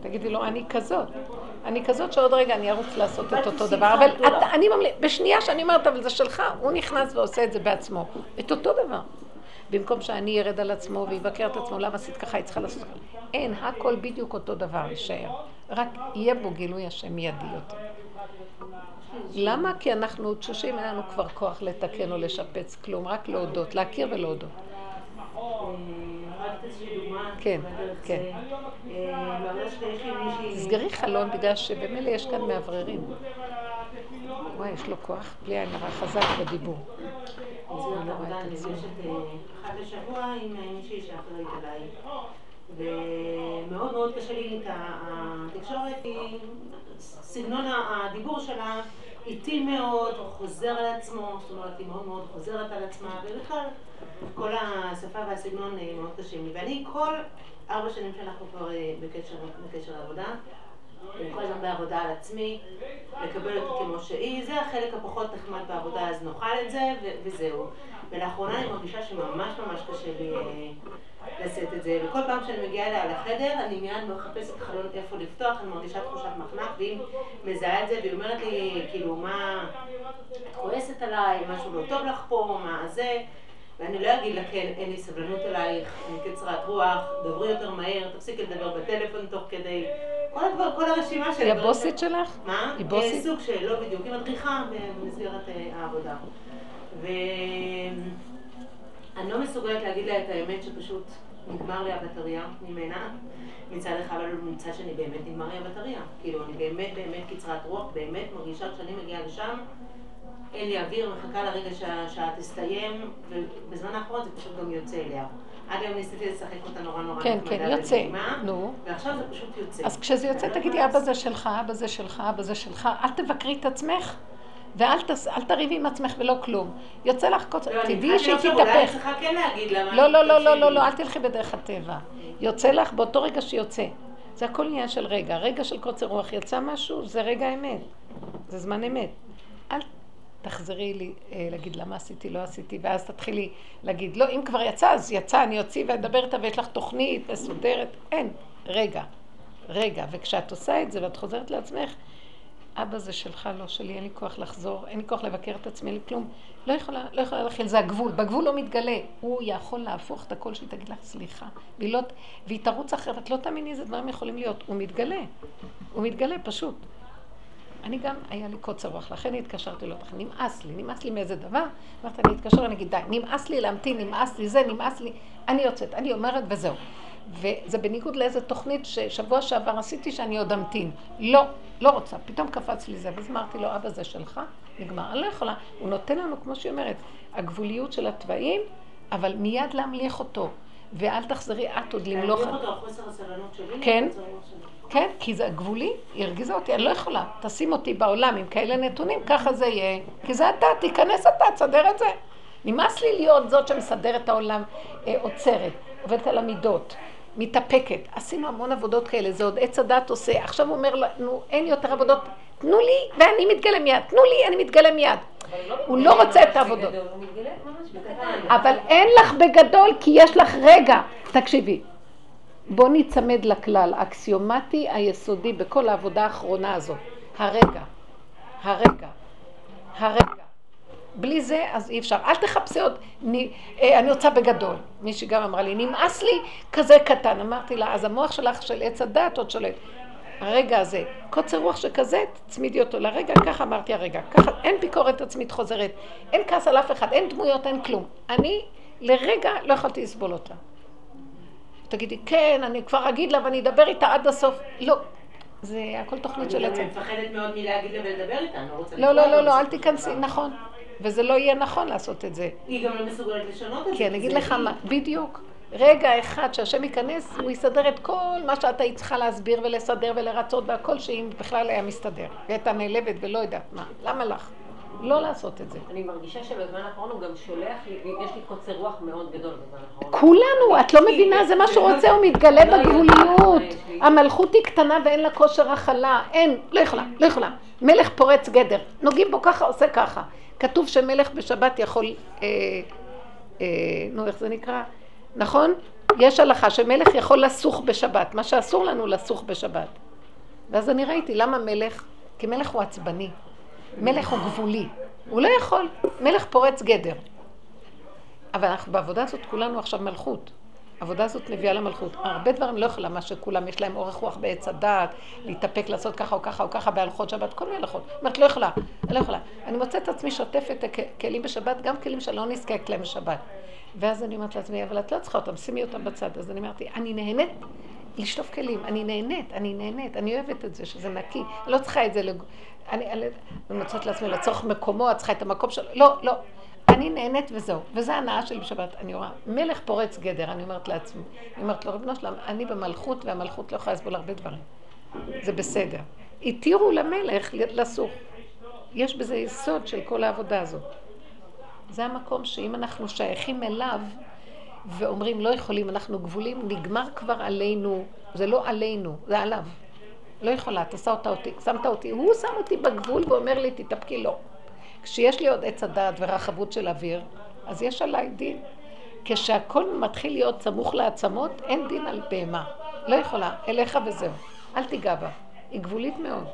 תגידי לו, אני כזאת. אני כזאת שעוד רגע אני ארוץ לעשות את אותו דבר. אבל אני ממליץ, בשנייה שאני אומרת, אבל זה שלך, הוא נכנס ועושה את זה בעצמו. את אותו דבר. במקום שאני ארד על עצמו ויבקר את עצמו, למה עשית ככה, היא צריכה לעשות ככה. אין, הכל בדיוק אותו דבר יישאר. רק יהיה בו גילוי השם מיידי יותר. למה? כי אנחנו תשושים, אין לנו כבר כוח לתקן או לשפץ כלום, רק להודות, להכיר ולהודות. כן, כן. תסגרי חלון בגלל שבמילא יש כאן מאווררים. וואי, יש לו כוח בלי עין הרע חזק בדיבור. אחת לשבוע עם מישהי שאחראית עליי. ומאוד מאוד קשה לי את התקשורת, סגנון הדיבור שלה איטי מאוד, חוזר על עצמו, זאת אומרת, היא מאוד מאוד חוזרת על עצמה, ובכלל, כל השפה והסגנון אה, מאוד קשים לי. ואני כל ארבע שנים שאנחנו כבר אה, בקשר, בקשר לעבודה, אני כל הזמן בעבודה על עצמי, לקבל אותי כמו שהיא, זה החלק הפחות נחמד בעבודה, אז נאכל את זה, וזהו. ולאחרונה אני מרגישה שממש ממש קשה לי אה, לשאת את זה, וכל פעם שאני מגיעה אליה לחדר, אני מיד מחפשת חלון איפה לפתוח, אני מרגישה תחושת מחנק, והיא מזהה את זה, והיא אומרת לי, כאילו, מה, את כועסת עליי, משהו לא טוב לך פה, מה זה, ואני לא אגיד לה, כן, אין לי סבלנות אלייך, אני קצרת רוח, דברי יותר מהר, תפסיקי לדבר בטלפון תוך כדי, כל הדבר, כל הרשימה של... היא הבוסית שלך? מה? היא בוסית? סוג של, לא בדיוק, היא מדריכה במסגרת אה, העבודה. ואני לא מסוגלת להגיד לה את האמת שפשוט נגמר לי הבטריה ממנה מצד אחד, אבל מצד שני באמת נגמר לי הבטריה. כאילו, אני באמת באמת קצרת רוח, באמת מרגישה כשאני מגיעה לשם, אין לי אוויר, מחכה לרגע שהשעה תסתיים, ובזמן האחרון זה פשוט גם יוצא אליה. עד היום ניסיתי לשחק אותה נורא נורא כן, כן, יוצא, נו. ועכשיו זה פשוט יוצא. אז כשזה יוצא לא תגידי, אבא זה שלך, אבא זה שלך, אבא זה שלך, אל תבקרי את עצמך. ואל תס, תריבי עם עצמך ולא כלום. יוצא לך קוצר, לא, תדעי שהיא אולי תתהפך. אני צריכה כן להגיד לה. לא, לא, לא, לא, לא, לא, אל תלכי בדרך הטבע. יוצא לך באותו רגע שיוצא. זה הכל עניין של רגע. רגע של קוצר רוח יצא משהו, זה רגע אמת. זה זמן אמת. אל תחזרי לי אה, להגיד למה עשיתי, לא עשיתי, ואז תתחילי להגיד, לא, אם כבר יצא, אז יצא, אני אוציא ואדבר איתה ויש לך תוכנית מסודרת. אין, רגע, רגע. וכשאת עושה את זה ואת חוזרת לעצמך, אבא זה שלך, לא שלי, אין לי כוח לחזור, אין לי כוח לבקר את עצמי, אין לי כלום. לא יכולה, לא יכולה להכיל, זה הגבול. בגבול לא מתגלה. הוא יכול להפוך את הקול שהיא תגיד לך סליחה. והיא, לא, תרוץ אחרת, את לא תאמיני איזה דברים יכולים להיות. הוא מתגלה. הוא מתגלה, פשוט. אני גם, היה לי קוצר רוח, לכן התקשרתי לו, נמאס לי, נמאס לי מאיזה דבר. אמרתי, אני אתקשר, אני אגיד, די, נמאס לי להמתין, נמאס לי זה, נמאס לי, אני יוצאת, אני אומרת וזהו. וזה בניגוד לאיזה תוכנית ששבוע שעבר עשיתי שאני עוד אמתין. לא, לא רוצה. פתאום קפץ לי זה, ואז אמרתי לו, אבא זה שלך? נגמר. אני לא יכולה. הוא נותן לנו, כמו שהיא אומרת, הגבוליות של התוואים, אבל מיד להמליך אותו. ואל תחזרי את עוד למלוך... להמליך אותו חוסר הסבלנות שלי? כן. כן, כי זה גבולי, היא הרגיזה אותי, אני לא יכולה. תשים אותי בעולם עם כאלה נתונים, ככה זה יהיה. כי זה אתה, תיכנס אתה, תסדר את זה. נמאס לי להיות זאת שמסדרת העולם, אה, עוצרת, עובדת על המידות. מתאפקת. עשינו המון עבודות כאלה, זה עוד עץ הדת עושה. עכשיו הוא אומר לנו, אין יותר עבודות, תנו לי ואני מתגלה מיד, תנו לי, אני מתגלה מיד. הוא לא רוצה את העבודות. אבל אין לך בגדול, כי יש לך רגע. תקשיבי, בוא ניצמד לכלל, אקסיומטי היסודי בכל העבודה האחרונה הזאת. הרגע, הרגע, הרגע. בלי זה, אז אי אפשר. אל תחפשי עוד, אני, אה, אני רוצה בגדול. מישהי גם אמרה לי, נמאס לי כזה קטן. אמרתי לה, אז המוח שלך של עץ הדעת עוד שולט. הרגע הזה, קוצר רוח שכזה, תצמידי אותו לרגע, ככה אמרתי הרגע, ככה, אין ביקורת עצמית חוזרת, אין כעס על אף אחד, אין דמויות, אין כלום. אני לרגע לא יכולתי לסבול אותה. תגידי, כן, אני כבר אגיד לה ואני אדבר איתה עד הסוף. לא, זה הכל תוכנית של עצם. אני מפחדת מאוד מלהגיד לה ולדבר איתה, אני לא רוצה לא, לא, לא, לא, אל תיכנסי. נכון. וזה לא יהיה נכון לעשות את זה. היא גם לא מסוגלת לשנות את זה. כי אני אגיד לך. מה, בדיוק. רגע אחד שהשם ייכנס, הוא יסדר את כל מה שאת היית צריכה להסביר ולסדר ולרצות והכל שאם בכלל היה מסתדר. היא הייתה נעלבת ולא יודעת מה. למה לך? לא לעשות את זה. אני מרגישה שבזמן האחרון הוא גם שולח לי, יש לי קוצר רוח מאוד גדול בזמן האחרון. כולנו, את לא מבינה, זה מה שהוא רוצה, הוא מתגלה לא יודעת בגבוליות. מה יש לי. המלכות היא קטנה ואין לה כושר הכלה, אין, לא יכולה, לא יכולה. מלך פורץ גדר, נוגעים בו ככה, עושה ככה. כתוב שמלך בשבת יכול, אה, אה, נו איך זה נקרא? נכון? יש הלכה שמלך יכול לסוך בשבת, מה שאסור לנו לסוך בשבת. ואז אני ראיתי, למה מלך? כי מלך הוא עצבני. מלך הוא גבולי. הוא לא יכול. מלך פורץ גדר. אבל אנחנו בעבודה הזאת כולנו עכשיו מלכות. העבודה הזאת מביאה למלכות. הרבה דברים לא יכולה, מה שכולם, יש להם אורך רוח בעץ הדעת, להתאפק, לעשות ככה או ככה או ככה בהלכות שבת, כל מיני הלכות. אומרת, לא יכולה, לא יכולה. אני מוצאת את עצמי שוטפת את הכלים בשבת, גם כלים שלא נזקק להם בשבת. ואז אני אומרת לעצמי, אבל את לא צריכה אותם, שימי אותם בצד. אז אני אמרתי, אני נהנית לשטוף כלים, אני נהנית, אני נהנית, אני אוהבת את זה, שזה נקי. לא צריכה את זה, לג... אני, מוצאת לעצמי לצורך מקומו, את צריכה את המקום שלו, לא, לא. אני נהנית וזהו, וזו ההנאה שלי בשבת. אני רואה, מלך פורץ גדר, אני אומרת לעצמי. אני אומרת לו, ריבונו שלם, אני במלכות, והמלכות לא יכולה לסבול הרבה דברים. זה בסדר. התירו למלך לסוך. יש בזה יסוד של כל העבודה הזאת. זה המקום שאם אנחנו שייכים אליו ואומרים לא יכולים, אנחנו גבולים, נגמר כבר עלינו, זה לא עלינו, זה עליו. לא יכולה, אתה שם אותי, שמת אותי, הוא שם אותי בגבול ואומר לי תתאפקי, לא. כשיש לי עוד עץ הדעת ורחבות של אוויר, אז יש עליי דין. כשהכל מתחיל להיות סמוך לעצמות, אין דין על בהמה. לא יכולה, אליך וזהו. אל תיגע בה. היא גבולית מאוד.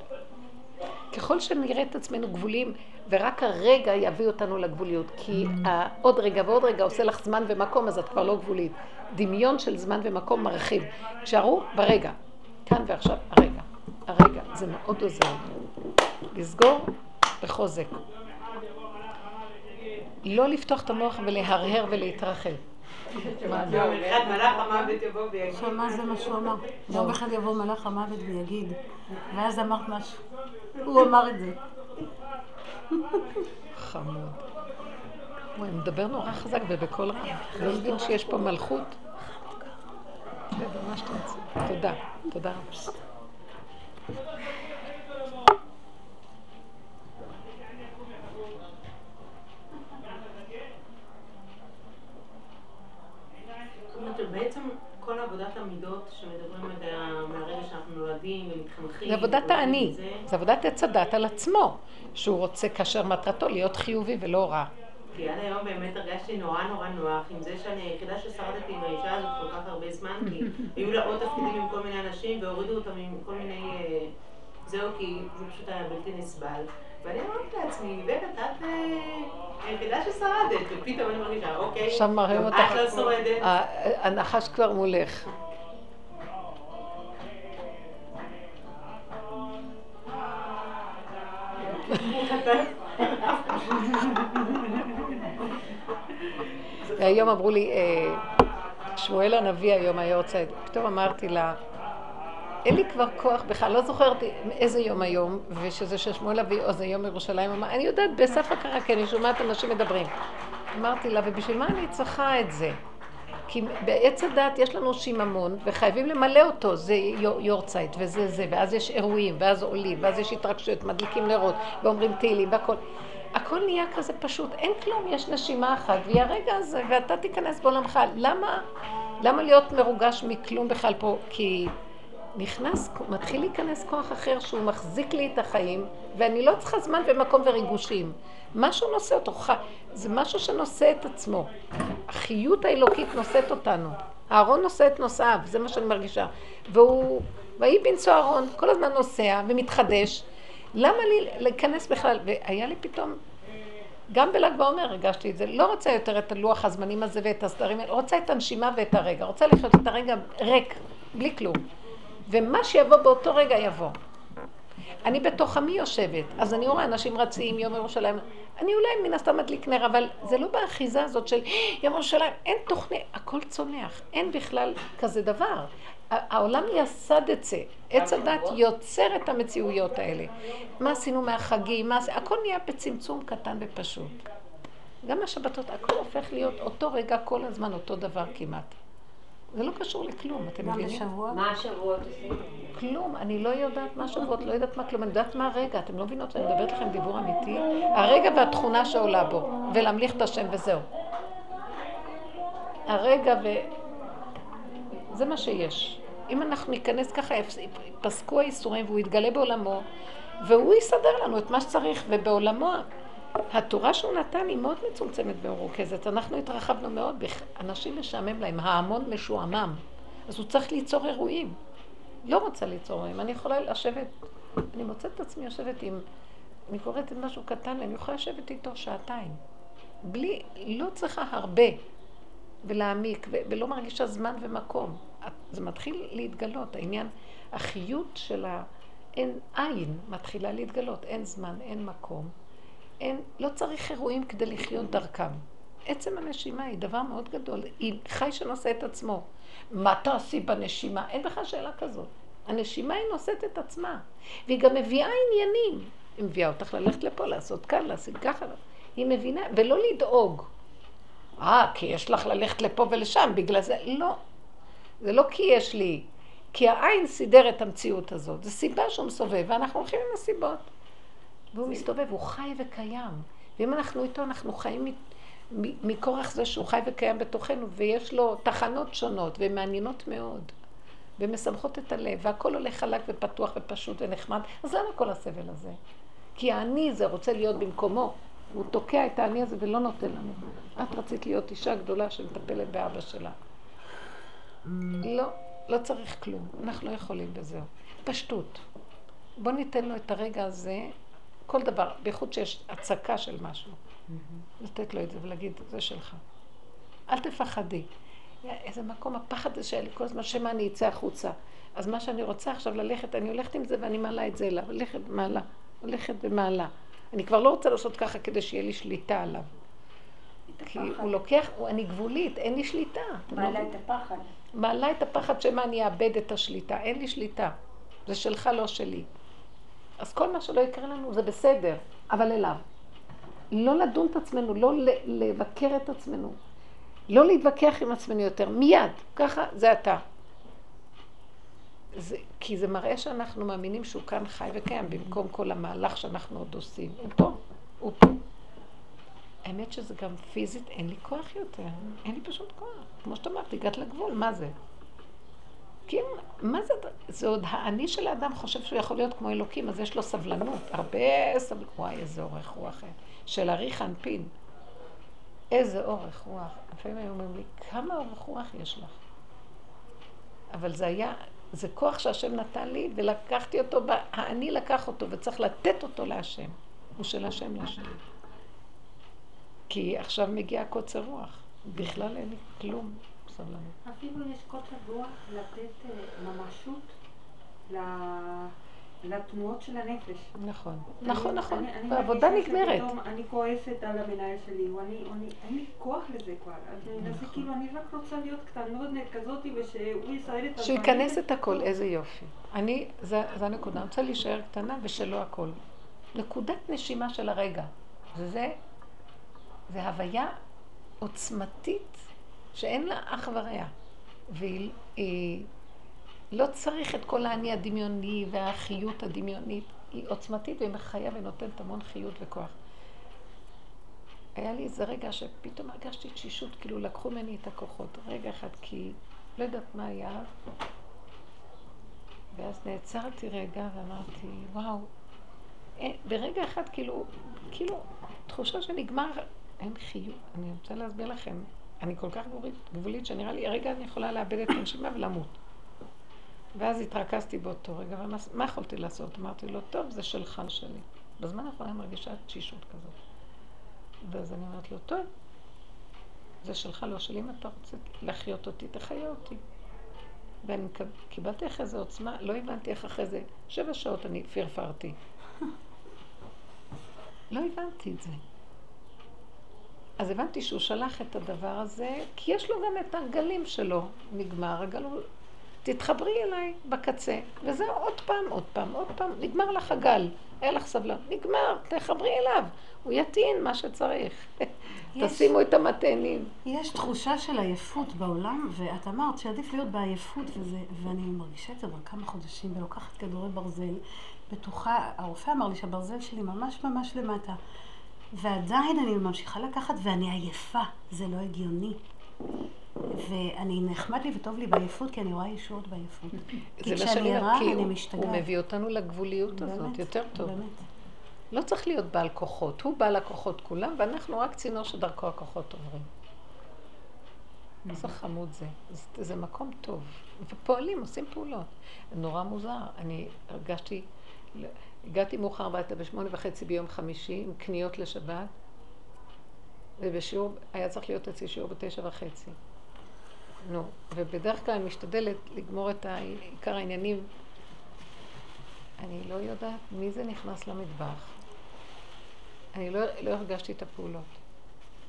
ככל שנראה את עצמנו גבולים, ורק הרגע יביא אותנו לגבוליות, כי עוד רגע ועוד רגע עושה לך זמן ומקום, אז את כבר לא גבולית. דמיון של זמן ומקום מרחיב. תשארו ברגע, כאן ועכשיו, הרגע. הרגע, זה מאוד עוזר. לסגור בחוזק. לא לפתוח את המוח ולהרהר ולהתרחב. שמע זה מה שהוא אמר. יום אחד יבוא מלאך המוות ויגיד, ואז אמרת משהו. הוא אמר את זה. חמוד. הוא מדבר נורא חזק ובקול רם. לא מבין שיש פה מלכות? בסדר, מה שאתה רוצה. תודה. תודה רבה. שבעצם כל עבודת המידות שמדברים עליה נולדים ומתחנכים. זה עבודת האני, זה, זה עבודת עץ הדת על עצמו, שהוא רוצה כאשר מטרתו להיות חיובי ולא רע. כי עד היום באמת הרגשתי נורא נורא נוח עם זה שאני היחידה ששרדתי עם האישה הזאת כל כך הרבה זמן, כי היו לה עוד תפקידים עם כל מיני אנשים והורידו אותם עם כל מיני... אה, זהו, כי זה פשוט היה בלתי נסבל. ואני אמרתי לעצמי, בטח, את אה, היחידה ששרדת, ופתאום אני מרגישה, אוקיי, עכשיו מראים גם אותך, את לא שורדת. הנחש כבר מולך. והיום אמרו לי, אה, שמואל הנביא היום היה רוצה, פתאום אמרתי לה, אין לי כבר כוח בכלל, לא זוכרת איזה יום היום, ושזה של שמואל הנביא או זה יום ירושלים, אמר, אני יודעת בסף הכרה, כי אני שומעת אנשים מדברים. אמרתי לה, ובשביל מה אני צריכה את זה? כי בעץ הדת יש לנו שיממון, וחייבים למלא אותו, זה יו- יורצייט, וזה זה, ואז יש אירועים, ואז עולים, ואז יש התרגשויות, מדליקים נרות, ואומרים תהילים, והכל. הכל נהיה כזה פשוט, אין כלום, יש נשימה אחת, והיא הרגע הזה, ואתה תיכנס בעולמך. למה למה להיות מרוגש מכלום בכלל פה? כי נכנס, מתחיל להיכנס כוח אחר שהוא מחזיק לי את החיים, ואני לא צריכה זמן ומקום וריגושים. משהו נושא אותו, זה משהו שנושא את עצמו. החיות האלוקית נושאת אותנו. אהרון נושא את נושאיו, זה מה שאני מרגישה. והוא, ויהי בנשוא אהרון, כל הזמן נוסע ומתחדש. למה לי להיכנס בכלל? והיה לי פתאום, גם בל"ג בעומר הרגשתי את זה, לא רוצה יותר את הלוח הזמנים הזה ואת הסדרים, רוצה את הנשימה ואת הרגע, רוצה לחיות את הרגע ריק, בלי כלום. ומה שיבוא באותו רגע יבוא. אני בתוך עמי יושבת, אז אני רואה אנשים רצים יום ירושלים, אני אולי מן הסתם מדליק נר, אבל זה לא באחיזה הזאת של יום ירושלים, אין תוכנית, הכל צונח, אין בכלל כזה דבר. העולם יסד את זה, עץ הדת יוצר את המציאויות האלה. מה עשינו מהחגים, מה, הכל נהיה בצמצום קטן ופשוט. גם השבתות, הכל הופך להיות אותו רגע כל הזמן, אותו דבר כמעט. זה לא קשור לכלום, אתם מבינים? מה השבועות עושים? כלום, אני לא יודעת מה השבועות, לא יודעת מה כלום, אני יודעת מה הרגע, אתם לא מבינות, אני מדברת לכם דיבור אמיתי, הרגע והתכונה שעולה בו, ולהמליך את השם וזהו. הרגע ו... זה מה שיש. אם אנחנו ניכנס ככה, יפסקו האיסורים והוא יתגלה בעולמו, והוא יסדר לנו את מה שצריך, ובעולמו התורה שהוא נתן היא מאוד מצומצמת ומרוכזת. אנחנו התרחבנו מאוד, אנשים משעמם להם, ההמון משועמם. אז הוא צריך ליצור אירועים. לא רוצה ליצור אירועים. אני יכולה לשבת, אני מוצאת את עצמי יושבת עם, אני קוראת את משהו קטן, אני יכולה לשבת איתו שעתיים. בלי, לא צריכה הרבה ולהעמיק, ולא מרגישה זמן ומקום. זה מתחיל להתגלות, העניין, החיות של האין עין מתחילה להתגלות, אין זמן, אין מקום. אין, לא צריך אירועים כדי לחיות דרכם. עצם הנשימה היא דבר מאוד גדול, היא חי שנושא את עצמו. מה תעשי בנשימה? אין בכלל שאלה כזאת. הנשימה היא נושאת את עצמה, והיא גם מביאה עניינים. היא מביאה אותך ללכת לפה, לעשות כאן, לעשות ככה. היא מבינה, ולא לדאוג. אה, כי יש לך ללכת לפה ולשם, בגלל זה. לא. זה לא כי יש לי. כי העין סידר את המציאות הזאת. זו סיבה שהוא מסובב, ואנחנו הולכים עם הסיבות. והוא מסתובב, הוא חי וקיים. ואם אנחנו איתו, אנחנו חיים מכורח זה שהוא חי וקיים בתוכנו, ויש לו תחנות שונות ומעניינות מאוד, ומשמחות את הלב, והכל הולך חלק ופתוח ופשוט ונחמד, אז למה כל הסבל הזה? כי האני זה רוצה להיות במקומו, הוא תוקע את האני הזה ולא נותן לנו. את רצית להיות אישה גדולה שמטפלת באבא שלה. לא, לא צריך כלום, אנחנו לא יכולים בזהו. פשטות. בוא ניתן לו את הרגע הזה כל דבר, בייחוד שיש הצקה של משהו. לתת לו את זה ולהגיד, זה שלך. אל תפחדי. איזה מקום, הפחד הזה שהיה לי כל הזמן, שמא אני אצא החוצה. אז מה שאני רוצה עכשיו ללכת, אני הולכת עם זה ואני מעלה את זה אליו. הולכת ומעלה, הולכת ומעלה. אני כבר לא רוצה לעשות ככה כדי שיהיה לי שליטה עליו. כי הוא לוקח, אני גבולית, אין לי שליטה. מעלה את הפחד. מעלה את הפחד שמא אני אאבד את השליטה. אין לי שליטה. זה שלך, לא שלי. אז כל מה שלא יקרה לנו זה בסדר, אבל אליו. לא לדון את עצמנו, לא לבקר את עצמנו, לא להתווכח עם עצמנו יותר, מיד, ככה זה אתה. זה, כי זה מראה שאנחנו מאמינים שהוא כאן חי וקיים, במקום כל המהלך שאנחנו עוד עושים. הוא פה, הוא פה. האמת שזה גם פיזית, אין לי כוח יותר, אין לי פשוט כוח. כמו שאת אמרת, הגעת לגבול, מה זה? כי מה זה, זה עוד האני של האדם חושב שהוא יכול להיות כמו אלוקים, אז יש לו סבלנות, הרבה סבלנות. וואי, איזה אורך רוח. של אריך אנפין. איזה אורך רוח. לפעמים היו אומרים לי, כמה אורך רוח יש לך? אבל זה היה, זה כוח שהשם נתן לי, ולקחתי אותו, האני לקח אותו, וצריך לתת אותו להשם. הוא של השם להשם. כי עכשיו מגיע קוצר רוח. בכלל אין לי כלום. סבלנות. אפילו יש קוצר רוח לתת אה, ממשות לתנועות של הנפש. נכון, נכון, נכון. העבודה נגמרת. אני כועסת על המנהל שלי, או אני, אין לי כוח לזה כבר. אז אני מנסה, נכון. כאילו, אני רק רוצה להיות קטנות כזאת, ושהוא יסייד את הדברים. שהוא ייכנס את הכל, איזה יופי. אני, זה הנקודה, אני רוצה להישאר קטנה ושלא הכל. נקודת נשימה של הרגע. זה, זה הוויה עוצמתית שאין לה אח ורע. והיא לא צריך את כל האני הדמיוני והחיות הדמיונית. היא עוצמתית והיא מחיה ונותנת המון חיות וכוח. היה לי איזה רגע שפתאום הרגשתי תשישות, כאילו לקחו ממני את הכוחות. רגע אחד, כי לא יודעת מה היה. ואז נעצרתי רגע ואמרתי, וואו, ברגע אחד כאילו, כאילו, תחושה שנגמר, אין חיוב. אני רוצה להסביר לכם, אני כל כך גבולית, שנראה לי, הרגע אני יכולה לאבד את הנשימה ולמות. ואז התרכזתי באותו רגע, ומה יכולתי לעשות? אמרתי לו, טוב, זה שלך שלי. בזמן האחרון אני מרגישה תשישות כזאת. ואז אני אומרת לו, טוב, זה שלך, לא שלי, אם אתה רוצה להחיות אותי, תחיה אותי. ואני קיבלתי אחרי זה עוצמה, לא הבנתי איך אחרי זה, שבע שעות אני פרפרתי. לא הבנתי את זה. אז הבנתי שהוא שלח את הדבר הזה, כי יש לו גם את הגלים שלו. נגמר הגל, תתחברי אליי בקצה. וזהו, עוד פעם, עוד פעם, עוד פעם, נגמר לך הגל. היה לך סבלנות, נגמר, תחברי אליו. הוא יטעין מה שצריך. תשימו את המתנים. יש תחושה של עייפות בעולם, ואת אמרת שעדיף להיות בעייפות, וזה, ואני מרגישה את זה כבר כמה חודשים, ולוקחת כדורי ברזל, בטוחה, הרופא אמר לי שהברזל שלי ממש ממש למטה, ועדיין אני ממשיכה לקחת, ואני עייפה, זה לא הגיוני. ואני נחמד לי וטוב לי בעייפות, כי אני רואה ישועות בעייפות. כי כשאני ערה, אני משתגעת. הוא מביא אותנו לגבוליות הזאת, יותר טוב. באמת. לא צריך להיות בעל כוחות, הוא בעל הכוחות כולם, ואנחנו רק צינור שדרכו הכוחות עוברים. איזה חמוד זה. זה, זה מקום טוב. ופועלים, עושים פעולות. נורא מוזר. אני הרגשתי, הגעתי מאוחר הביתה בשמונה וחצי ביום חמישי עם קניות לשבת, ובשיעור, היה צריך להיות אצלי שיעור בתשע וחצי. נו, ובדרך כלל אני משתדלת לגמור את עיקר העניינים. אני לא יודעת מי זה נכנס למטבח. אני לא, לא הרגשתי את הפעולות.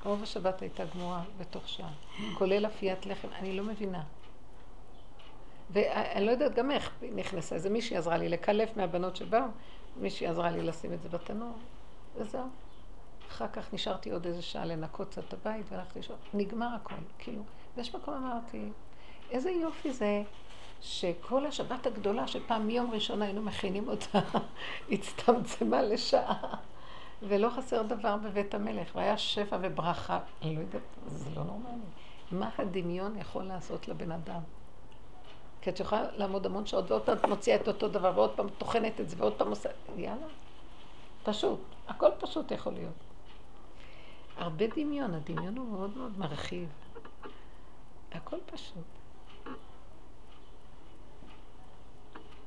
רוב השבת הייתה גמורה בתוך שעה, כולל אפיית לחם, אני לא מבינה. ואני לא יודעת גם איך נכנסה, איזה מישהי עזרה לי לקלף מהבנות שבאו, מישהי עזרה לי לשים את זה בתנור, וזהו. אחר כך נשארתי עוד איזה שעה לנקות קצת את הבית והלכתי לשאול, נגמר הכל, כאילו. ויש מקום אמרתי, איזה יופי זה שכל השבת הגדולה שפעם מיום ראשון היינו מכינים אותה, הצטמצמה לשעה. ולא חסר דבר בבית המלך, והיה שפע וברכה. אני לא יודעת, זה לא נורמלי. מה הדמיון יכול לעשות לבן אדם? כי את יכולה לעמוד המון שעות, ועוד פעם מוציאה את אותו דבר, ועוד פעם טוחנת את זה, ועוד פעם עושה... יאללה, פשוט. הכל פשוט יכול להיות. הרבה דמיון, הדמיון הוא מאוד מאוד מרחיב. הכל פשוט.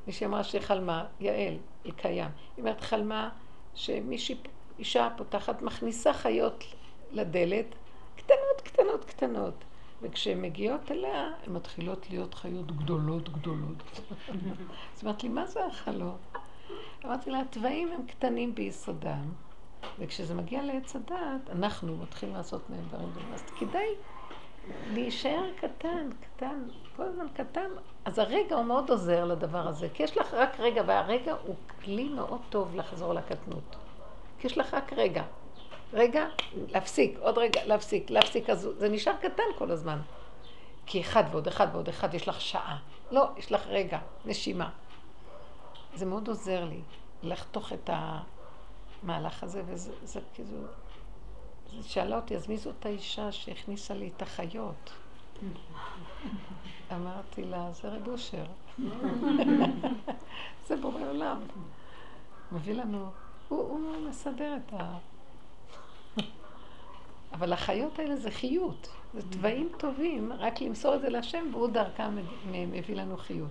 מישהי אמרה שהיא חלמה, יעל, היא קיים. היא אומרת, חלמה שמישהי אישה פותחת, מכניסה חיות לדלת, קטנות, קטנות, קטנות. וכשהן מגיעות אליה, הן מתחילות להיות חיות גדולות, גדולות. אז אמרת לי, מה זה החלום? אמרתי לה, התוואים הם קטנים ביסודם, וכשזה מגיע לעץ הדעת, אנחנו מתחילים לעשות מהם דברים גדולים. אז כדאי להישאר קטן, קטן, כל הזמן קטן. אז הרגע הוא מאוד עוזר לדבר הזה, כי יש לך רק רגע, והרגע הוא כלי מאוד טוב לחזור לקטנות. כי יש לך רק רגע. רגע, להפסיק, עוד רגע, להפסיק, להפסיק, אז זה נשאר קטן כל הזמן. כי אחד ועוד אחד ועוד אחד, יש לך שעה. לא, יש לך רגע, נשימה. זה מאוד עוזר לי לחתוך את המהלך הזה, וזה זה כאילו... היא שאלה אותי, אז מי זאת האישה שהכניסה לי את החיות? אמרתי לה, זה רב אושר. זה בורא עולם. מביא לנו הוא, הוא מסדר את ה... אבל החיות האלה זה חיות, זה תוואים טובים, רק למסור את זה להשם, והוא דרכם מביא לנו חיות.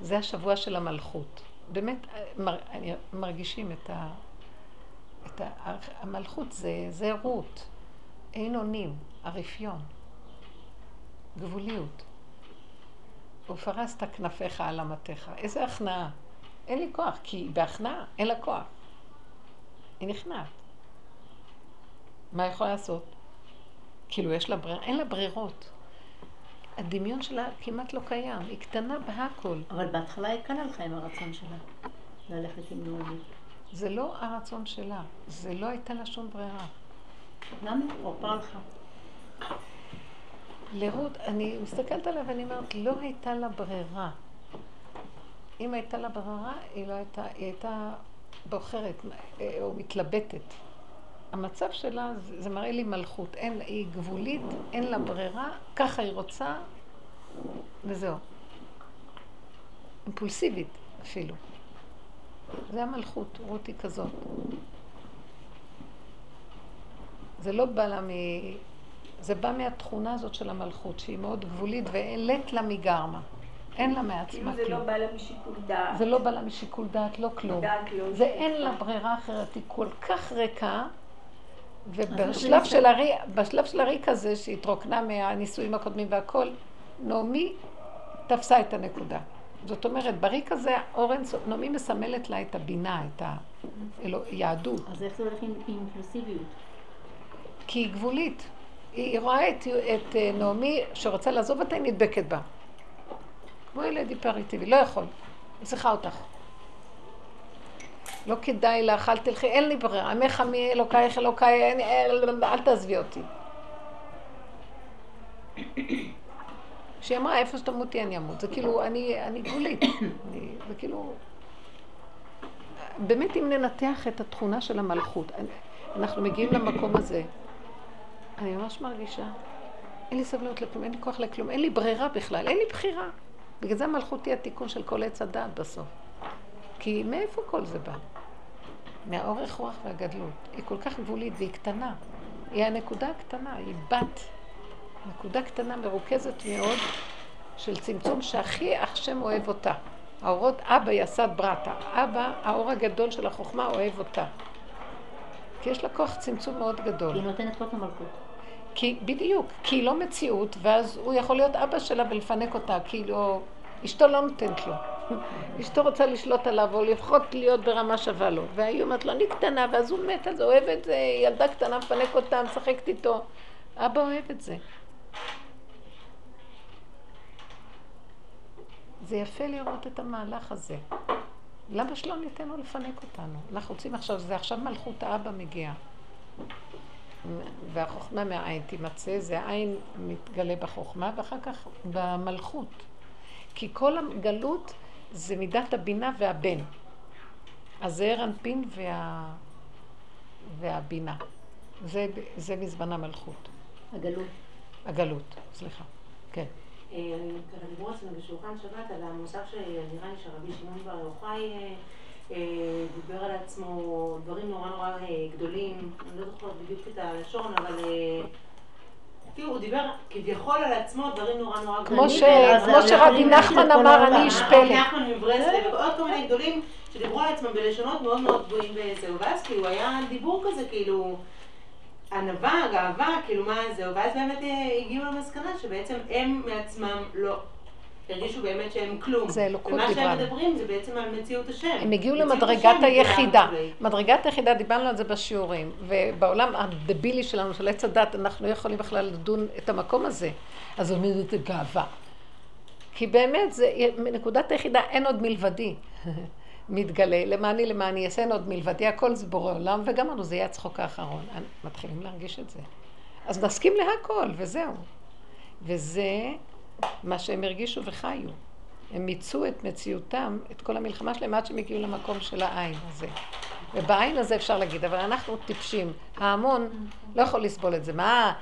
זה השבוע של המלכות. באמת, מרגישים את ה... את ה... המלכות זה, זה רות, אין אונים, הרפיון, גבוליות. ופרסת כנפיך על אמתיך. איזה הכנעה. אין לי כוח, כי בהכנעה אין לה כוח. היא נכנעת. מה היא יכולה לעשות? כאילו, יש לה ברירה, אין לה ברירות. הדמיון שלה כמעט לא קיים, היא קטנה בהכל. אבל בהתחלה היא קלה לך עם הרצון שלה, ללכת עם נעמי. זה לא הרצון שלה, זה לא הייתה לה שום ברירה. למה? עורפה לך. לרות, אני מסתכלת עליה ואני אומרת, לא הייתה לה ברירה. אם הייתה לה ברירה, היא לא הייתה, היא הייתה בוחרת אה, או מתלבטת. המצב שלה, זה, מראה לי מלכות. אין, היא גבולית, אין לה ברירה, ככה היא רוצה, וזהו. אימפולסיבית אפילו. זה המלכות, רות היא כזאת. זה לא בא לה מ... זה בא מהתכונה הזאת של המלכות, שהיא מאוד גבולית ואין לה מגרמה. אין לה מעצמה כלום. כאילו זה לא בא לה משיקול דעת. זה לא בא לה משיקול דעת, לא כלום. דעת לא זה אין לה ברירה אחרת, היא כל כך ריקה, ובשלב של הריק, בשלב של הריק הזה, שהתרוקנה מהנישואים הקודמים והכל, נעמי תפסה את הנקודה. זאת אומרת, בריק הזה אורן, נעמי מסמלת לה את הבינה, את היהדות. אז איך זה הולך עם אינקלוסיביות? כי היא גבולית. היא רואה את, את אה, נעמי שרוצה לעזוב אותה, היא נדבקת בה. כמו ילד היפריטיבי, לא יכול. אני צריכה אותך. לא כדאי לך, אל תלכי, אין לי ברירה. עמך מי אלוקייך אלוקיי, אל תעזבי אותי. כשהיא אמרה, איפה שתמותי אני אמות. זה כאילו, אני, אני גבולית. אני, זה כאילו... באמת, אם ננתח את התכונה של המלכות, אנחנו מגיעים למקום הזה. אני ממש מרגישה, אין לי סבלנות לכלום, אין לי כוח לכלום, אין לי ברירה בכלל, אין לי בחירה. בגלל זה המלכות היא התיקון של כל עץ הדעת בסוף. כי מאיפה כל זה בא? מהאורך רוח והגדלות. היא כל כך גבולית והיא קטנה. היא הנקודה הקטנה, היא בת. נקודה קטנה מרוכזת מאוד של צמצום שהכי השם אוהב אותה. האורות אבא יסד ברטה. אבא, האור הגדול של החוכמה אוהב אותה. כי יש לה כוח צמצום מאוד גדול. היא נותנת כוח למלכות. כי, בדיוק, כי היא לא מציאות, ואז הוא יכול להיות אבא שלה ולפנק אותה, כאילו, אשתו לא נותנת לו. אשתו רוצה לשלוט עליו, או לפחות להיות ברמה שווה לו. והיא אומרת לו, אני קטנה, ואז הוא מת זה, אוהב את זה, ילדה קטנה מפנק אותה, משחקת איתו. אבא אוהב את זה. זה יפה לראות את המהלך הזה. למה שלא ניתן לו לפנק אותנו? אנחנו רוצים עכשיו, זה עכשיו מלכות האבא מגיעה. והחוכמה מהעין תימצא, זה העין מתגלה בחוכמה, ואחר כך במלכות. כי כל הגלות זה מידת הבינה והבן. הזעיר אנפין וה... והבינה. זה, זה מזמן המלכות. הגלות. הגלות, סליחה. כן. אה, דיברו אצלנו בשולחן שבת על המושג שנראה לי שרבי שמעון בר יוחאי אה, אה, דיבר על עצמו דברים נורא נורא גדולים, אני לא זוכרת בדיוק את הלשון, אבל כאילו הוא דיבר כביכול על עצמו דברים נורא נורא גדולים. כמו שרבי נחמן אמר, אני איש פלא. רבי נחמן מברסלב ועוד כל מיני גדולים שדיברו על עצמם בלשונות מאוד מאוד גבוהים וזהו, ואז כאילו היה דיבור כזה כאילו ענווה, גאווה, כאילו מה זהו, ואז באמת אה, הגיעו למסקנה שבעצם הם מעצמם לא הרגישו באמת שהם כלום. זה אלוקות דיברנו. ומה שהם מדברים זה בעצם על מציאות השם. הם הגיעו למדרגת היחידה. מדרגת היחידה, דיברנו על זה בשיעורים, ובעולם הדבילי שלנו, של עץ הדת, אנחנו לא יכולים בכלל לדון את המקום הזה. אז אומרת זה גאווה. כי באמת, זה, מנקודת היחידה אין עוד מלבדי. מתגלה, למעני למעני אעשן עוד מלבדי, הכל זה בורא עולם, וגמרנו, זה יהיה הצחוק האחרון. מתחילים להרגיש את זה. אז נסכים להכל, וזהו. וזה מה שהם הרגישו וחיו. הם מיצו את מציאותם, את כל המלחמה שלהם, עד שהם הגיעו למקום של העין הזה. ובעין הזה אפשר להגיד, אבל אנחנו טיפשים. ההמון לא יכול לסבול את זה. מה?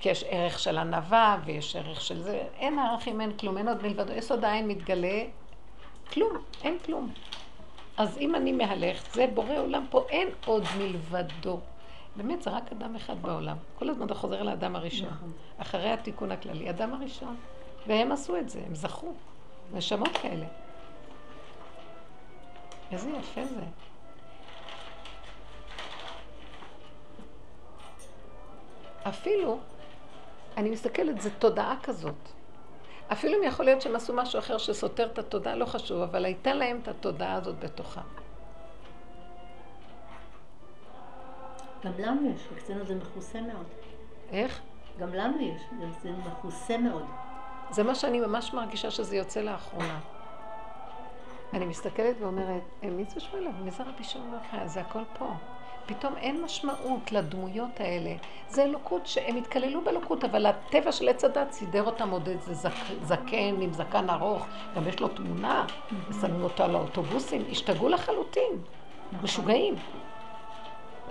כי יש ערך של ענווה, ויש ערך של זה. אין ערכים, אין כלום, אין עוד מלבדו. יסוד העין מתגלה, כלום, אין כלום. אז אם אני מהלכת, זה בורא עולם פה, אין עוד מלבדו. באמת, זה רק אדם אחד בעולם. כל הזמן אתה חוזר לאדם הראשון. נכון. אחרי התיקון הכללי, אדם הראשון. והם עשו את זה, הם זכו. נשמות כאלה. איזה יפה זה. אפילו, אני מסתכלת, זו תודעה כזאת. אפילו אם יכול להיות שהם עשו משהו אחר שסותר את התודעה, לא חשוב, אבל הייתה להם את התודעה הזאת בתוכה. גם לנו יש, אצלנו זה מכוסה מאוד. איך? גם לנו יש, זה מכוסה מאוד. זה מה שאני ממש מרגישה שזה יוצא לאחרונה. אני מסתכלת ואומרת, מי זה שמואל? מי זה רבי שמעון בר זה הכל פה. פתאום אין משמעות לדמויות האלה. זה אלוקות שהם התקללו באלוקות, אבל הטבע של עץ הדת סידר אותם עוד איזה זק, זקן עם זקן ארוך, גם יש לו תמונה, ושמים אותו על האוטובוסים, השתגעו לחלוטין. משוגעים.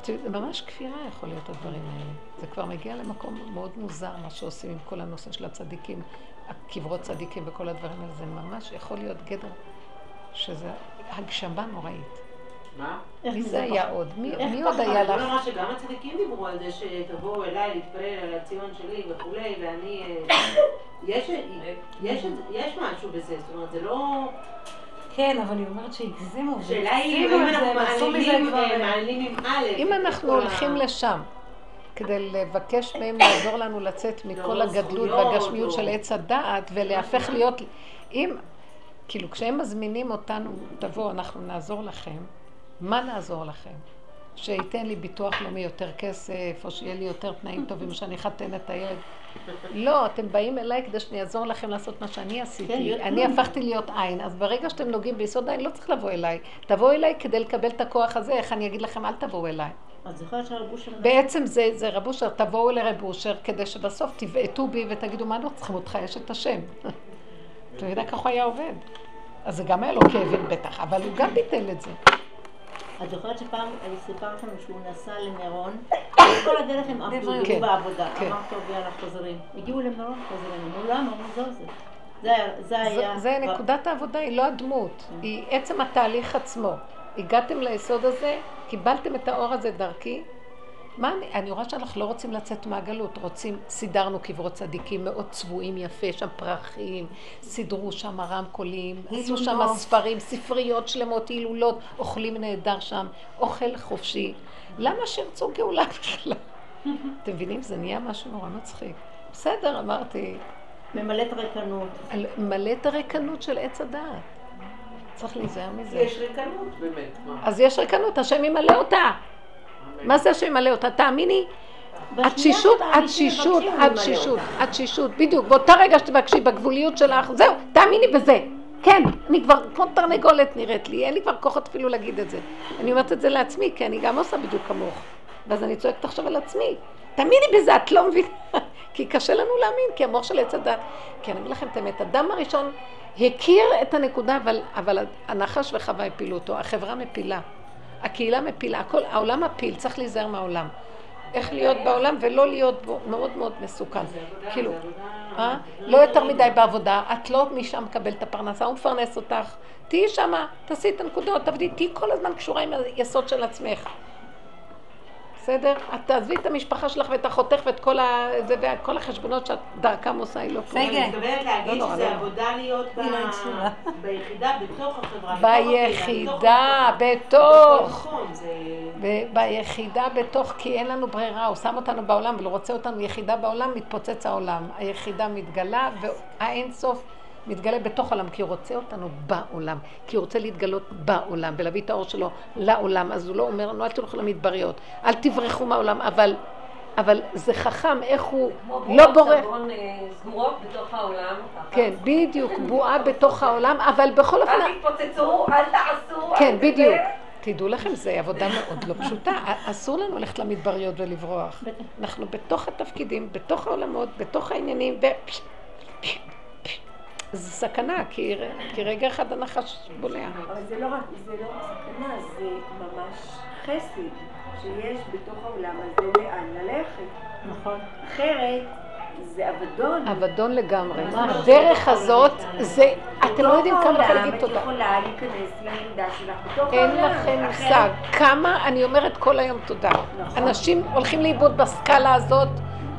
זה ממש כפירה יכול להיות הדברים האלה. זה כבר מגיע למקום מאוד מוזר, מה שעושים עם כל הנושא של הצדיקים, הקברות צדיקים וכל הדברים האלה. זה ממש יכול להיות גדר שזה הגשמה נוראית. מה? מי זה זה היה? עוד? מי מי עוד? היה לך? נאמר שגם הצדיקים דיברו על זה שתבואו אליי להתפלל על הציון שלי וכולי, ואני... אה, יש, יש, יש משהו בזה, זאת אומרת, זה לא... כן, אבל היא אומרת שהגזימו, השאלה היא אם אנחנו. אה, מעלילים עם א'. אם אנחנו הולכים לשם כדי לבקש מהם לעזור לנו לצאת מכל הגדלות והגשמיות של עץ הדעת ולהפך להיות, אם, כאילו כשהם מזמינים אותנו, תבואו, אנחנו נעזור לכם, מה נעזור לכם? שייתן לי ביטוח לאומי יותר כסף, או שיהיה לי יותר תנאים טובים, שאני אחתן את הילד. לא, אתם באים אליי כדי שאני אעזור לכם לעשות מה שאני כן, עשיתי. להיות אני. הפכתי להיות עין, אז ברגע שאתם נוגעים ביסוד העין, לא צריך לבוא אליי. תבואו אליי כדי לקבל את הכוח הזה, איך אני אגיד לכם, אל תבואו אליי. בעצם זה, זה רב אושר, תבואו לרב אושר כדי שבסוף תבעטו בי ותגידו מה אנחנו צריכים אותך, יש את השם. אתה יודע ככה הוא היה עובד. אז זה גם היה לו כאבים בטח, אבל הוא גם ביטל את זה. את זוכרת שפעם סיפרת לנו שהוא נסע למירון, כל הדרך הם עבדו, כן, היו בעבודה. כן. אמר טוב, יאללה, חוזרים. הגיעו למירון, חוזרים. אמרו לא, אמרו זהו זה. זה היה- זה זה, היה... זה נקודת העבודה, היא לא הדמות, היא עצם התהליך עצמו. הגעתם ליסוד הזה, קיבלתם את האור הזה דרכי. מה אני, אני רואה שאנחנו לא רוצים לצאת מהגלות, רוצים, סידרנו קברות צדיקים מאוד צבועים יפה, שם פרחים, סידרו שם רמקולים, עשו שם. ספרים, ספריות שלמות, הילולות, אוכלים נהדר שם, אוכל חופשי. למה שירצו גאולה בכלל? אתם מבינים? זה נהיה משהו נורא מצחיק. בסדר, אמרתי, ממלאת ריקנות. על- מלא את הריקנות של עץ הדעת. צריך להיזהר מזה. יש ריקנות באמת. אז יש ריקנות, השם ימלא אותה. מה זה השם ימלא אותה? תאמיני. התשישות, התשישות, התשישות, התשישות, בדיוק. באותה רגע שתבקשי בגבוליות שלך, זהו, תאמיני בזה. כן, אני כבר כמו תרנגולת נראית לי, אין לי כבר כוחות אפילו להגיד את זה. אני אומרת את זה לעצמי, כי אני גם עושה בדיוק כמוך. ואז אני צועקת עכשיו על עצמי. תאמיני בזה, את לא מבינה. כי קשה לנו להאמין, כי המוח של עץ הדת. כי אני אגיד לכם את האמת, אדם הראשון הכיר את הנקודה, אבל, אבל הנחש וחווה הפילו אותו, החברה מפילה. הקהילה מפילה, הכל, העולם מפיל, צריך להיזהר מהעולם. איך להיות בעולם ולא להיות בו, מאוד מאוד מסוכן. כאילו, אה? לא יותר מדי בעבודה, את לא משם מקבלת את הפרנסה, הוא מפרנס אותך. תהיי שמה, תעשי את הנקודות, תעבדי, תהיי כל הזמן קשורה עם היסוד של עצמך. בסדר? את תעזבי את המשפחה שלך ואת אחותך ואת כל, ה... זה, ואת כל החשבונות שאת דרכם עושה, היא לא פה. אני מתכוונת להגיד לא, לא, שזה לא. עבודה להיות ב- לא הקשיבה. ביחידה, בתוך החברה. ביחידה, בתוך. ב- ביחידה בתוך, כי אין לנו ברירה, הוא שם אותנו בעולם ולא רוצה אותנו יחידה בעולם, מתפוצץ העולם. היחידה מתגלה והאין סוף מתגלה בתוך העולם, כי הוא רוצה אותנו בעולם, כי הוא רוצה להתגלות בעולם ולהביא את האור שלו לעולם. אז הוא לא אומר לנו, אל תלכו למדבריות, אל תברחו מהעולם, אבל, אבל זה חכם איך הוא כמו לא בועות בורח. סבון, אה, סגורות בתוך העולם. כן, בדיוק, בועה בתוך העולם, אבל בכל אופן... אל תתפוצצו, אל תעשו. כן, אל בדיוק. תזה. תדעו לכם, זו עבודה מאוד לא פשוטה. אסור לנו ללכת למדבריות ולברוח. אנחנו בתוך התפקידים, בתוך העולמות, בתוך העניינים, ו... זה סכנה, כי, כי רגע אחד הנחש בולע. אבל זה לא רק, זה לא רק סכנה, זה ממש חסד שיש בתוך העולם הזה לאן ללכת. נכון. אחרת זה אבדון. אבדון לגמרי. הדרך הזאת, זה, אתם לא יודעים כמה לך להגיד את תודה. יכולה להיכנס לעמדה שלך בתוך אין העולם. לכם אחרת- מושג כמה אני אומרת כל היום תודה. נכון. אנשים הולכים לאיבוד בסקאלה הזאת,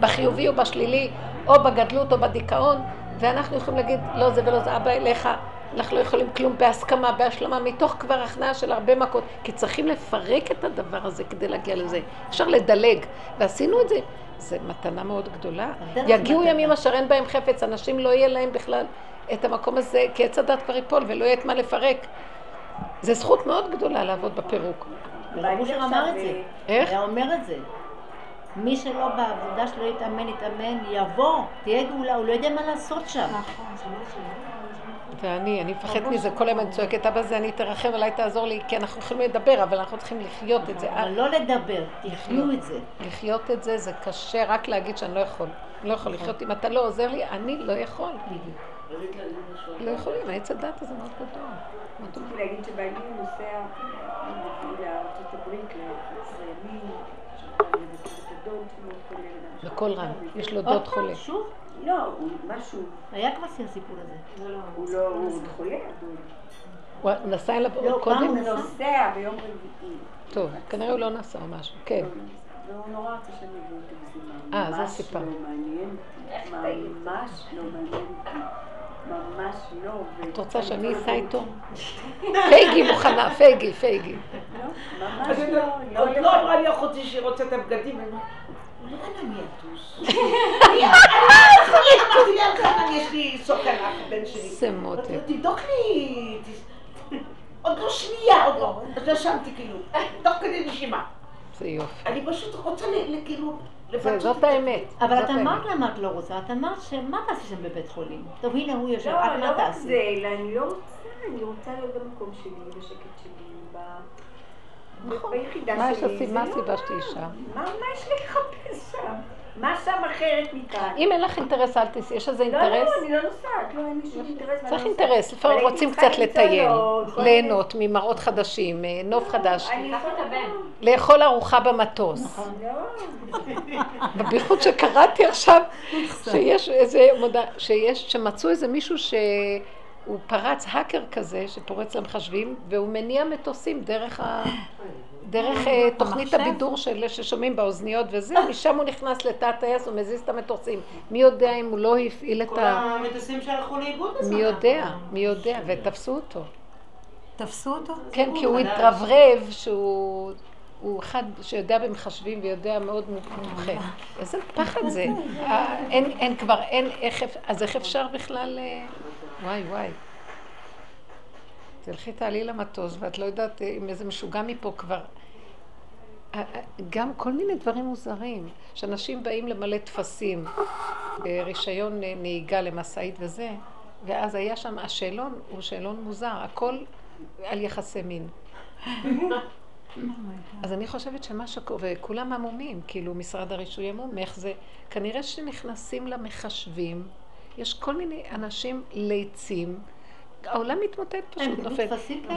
בחיובי או בשלילי, או בגדלות או בדיכאון, ואנחנו יכולים להגיד, לא זה ולא זה, אבא אליך. אנחנו לא יכולים כלום בהסכמה, בהשלמה, מתוך כבר הכנעה של הרבה מכות, כי צריכים לפרק את הדבר הזה כדי להגיע לזה. אפשר לדלג, ועשינו את זה. זה מתנה מאוד גדולה. יגיעו מתנה. ימים אשר אין בהם חפץ, אנשים לא יהיה להם בכלל את המקום הזה, כי עץ הדת כבר ייפול ולא יהיה את מה לפרק. זה זכות מאוד גדולה לעבוד בפירוק. רב אושר אמר את זה. איך? היה אומר את זה. מי שלא בעבודה שלו יתאמן, יתאמן, יבוא, תהיה גאולה, הוא לא יודע מה לעשות שם. ואני, אני מפחדת מזה, כל היום אני צועקת, אבא זה אני תרחם עליי, תעזור לי, כי אנחנו יכולים לדבר, אבל אנחנו צריכים לחיות את זה. אבל לא לדבר, תחיו את זה. לחיות את זה, זה קשה רק להגיד שאני לא יכול. אני לא יכול לחיות, אם אתה לא עוזר לי, אני לא יכול. לא יכולים, העץ הדת הזה מאוד גדול. רציתי להגיד שבעלי נוסע לארצות הברית ל-11 ימים, שבא לבקר את הדוד שלו חולה. רם, הוא יש לו עוד דוד פעם, חולה. שוב? לא, הוא משהו, היה כבר הסיפור הזה. הוא לא, הוא עוד חולה, הדוד. הוא נסע אליו לא, קודם? הוא הוא נוסע ביום רביעי. טוב, כנראה הוא לא נסע או משהו, כן. והוא נורא רוצה שאני אביא אותו, זה אה, זה ממש סיפר. לא מעניין ממש לא מעניין ממש לא. את רוצה שאני אסע איתו? פייגי מוכנה, פייגי, פייגי. לא, ממש אז לא, לא לא. אמרה לי אחותי שהיא רוצה את הבגדים, אמרתי לי, אלחנן, יש לי סוכן אח, בן שלי. זה מותק. תבדוק לי, עוד לא שנייה, עוד לא. אז רשמתי כאילו, תוך כדי נשימה. זה יופי. אני פשוט רוצה כאילו... זאת את- האמת. אבל את. אמרת למה את לא רוצה, את אמרת שמה תעשי שם בבית חולים? טוב הנה הוא יושב, לא, את לא מה רק תעשי? זה, אלא אני לא רוצה, אני רוצה להיות במקום שלי, בשקט שלי, ב... ביחידה מה שלי. הסיבה זה לא- הסיבה שתהיי שם? מה מה יש לי לחפש שם? מה שם אחרת מכאן? אם אין לך אינטרס, אל תיסעי. יש איזה לא, אינטרס? לא, אני לא נוסעת, לא, אין לי שום אינטרס. צריך לא אינטרס. לפעמים רוצים קצת לטייל, ליהנות ממראות חדשים, אה, נוף חדש, אני קח את הבן. לאכול ארוחה במטוס. לא, בייחוד שקראתי עכשיו שיש איזה מודע, שיש, שמצאו איזה מישהו שהוא פרץ האקר כזה, שפורץ למחשבים, והוא מניע מטוסים דרך ה... דרך אה, תוכנית? הבידור של ששומעים באוזניות וזה, משם הוא נכנס לתא הטייס, הוא מזיז את המטוסים. מי יודע אם הוא לא הפעיל את כל ה... המטוסים שהלכו לאיבוד בזמן. מי יודע, מי יודע, ותפסו אותו. תפסו אותו? כן, כי הוא. התרברב שהוא הוא אחד שיודע במחשבים ויודע מאוד מומחה. איזה פחד זה. אה, אין, כבר, אין, איך, אז איך אפשר בכלל... וואי, וואי. תלכי תעלי למטוס ואת לא יודעת אה, אם איזה משוגע מפה כבר... גם כל מיני דברים מוזרים, שאנשים באים למלא טפסים, אה, רישיון אה, נהיגה למשאית וזה, ואז היה שם, השאלון הוא שאלון מוזר, הכל על יחסי מין. אז אני חושבת שמה שקורה, וכולם עמומים, כאילו משרד הרישוי עמום, איך זה, כנראה שנכנסים למחשבים, יש כל מיני אנשים ליצים, העולם מתמוטט פשוט, נופל?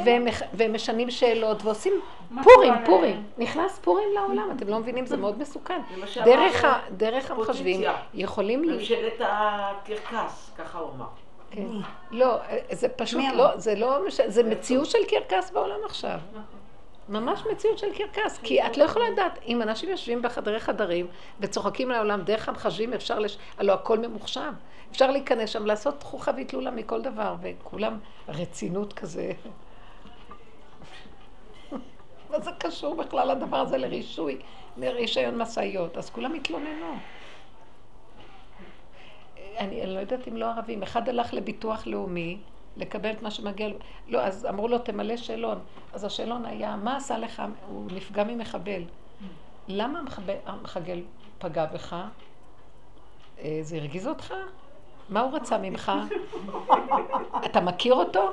והם, והם משנים שאלות ועושים פורים, פורים? נכנס פורים לעולם, אתם לא מבינים, זה מאוד מסוכן. דרך, ה, דרך המחשבים. יכולים... ממשלת הקרקס, ככה הוא אמר. כן. לא, זה פשוט לא? זה לא, זה מציאות של קרקס בעולם עכשיו. ממש מציאות של קרקס, כי את לא יכולה לדעת, אם אנשים יושבים בחדרי חדרים וצוחקים לעולם דרך המחשבים, אפשר, לש... הלוא הכל ממוחשב. אפשר להיכנס שם, לעשות חוכא ואטלולא מכל דבר, וכולם רצינות כזה. מה זה קשור בכלל הדבר הזה לרישוי, לרישיון משאיות? אז כולם התלוננו. אני, אני לא יודעת אם לא ערבים, אחד הלך לביטוח לאומי לקבל את מה שמגיע לו, לא, אז אמרו לו תמלא שאלון, אז השאלון היה, מה עשה לך, הוא נפגע ממחבל, למה המחבל פגע בך? אה, זה הרגיז אותך? מה הוא רצה ממך? אתה מכיר אותו?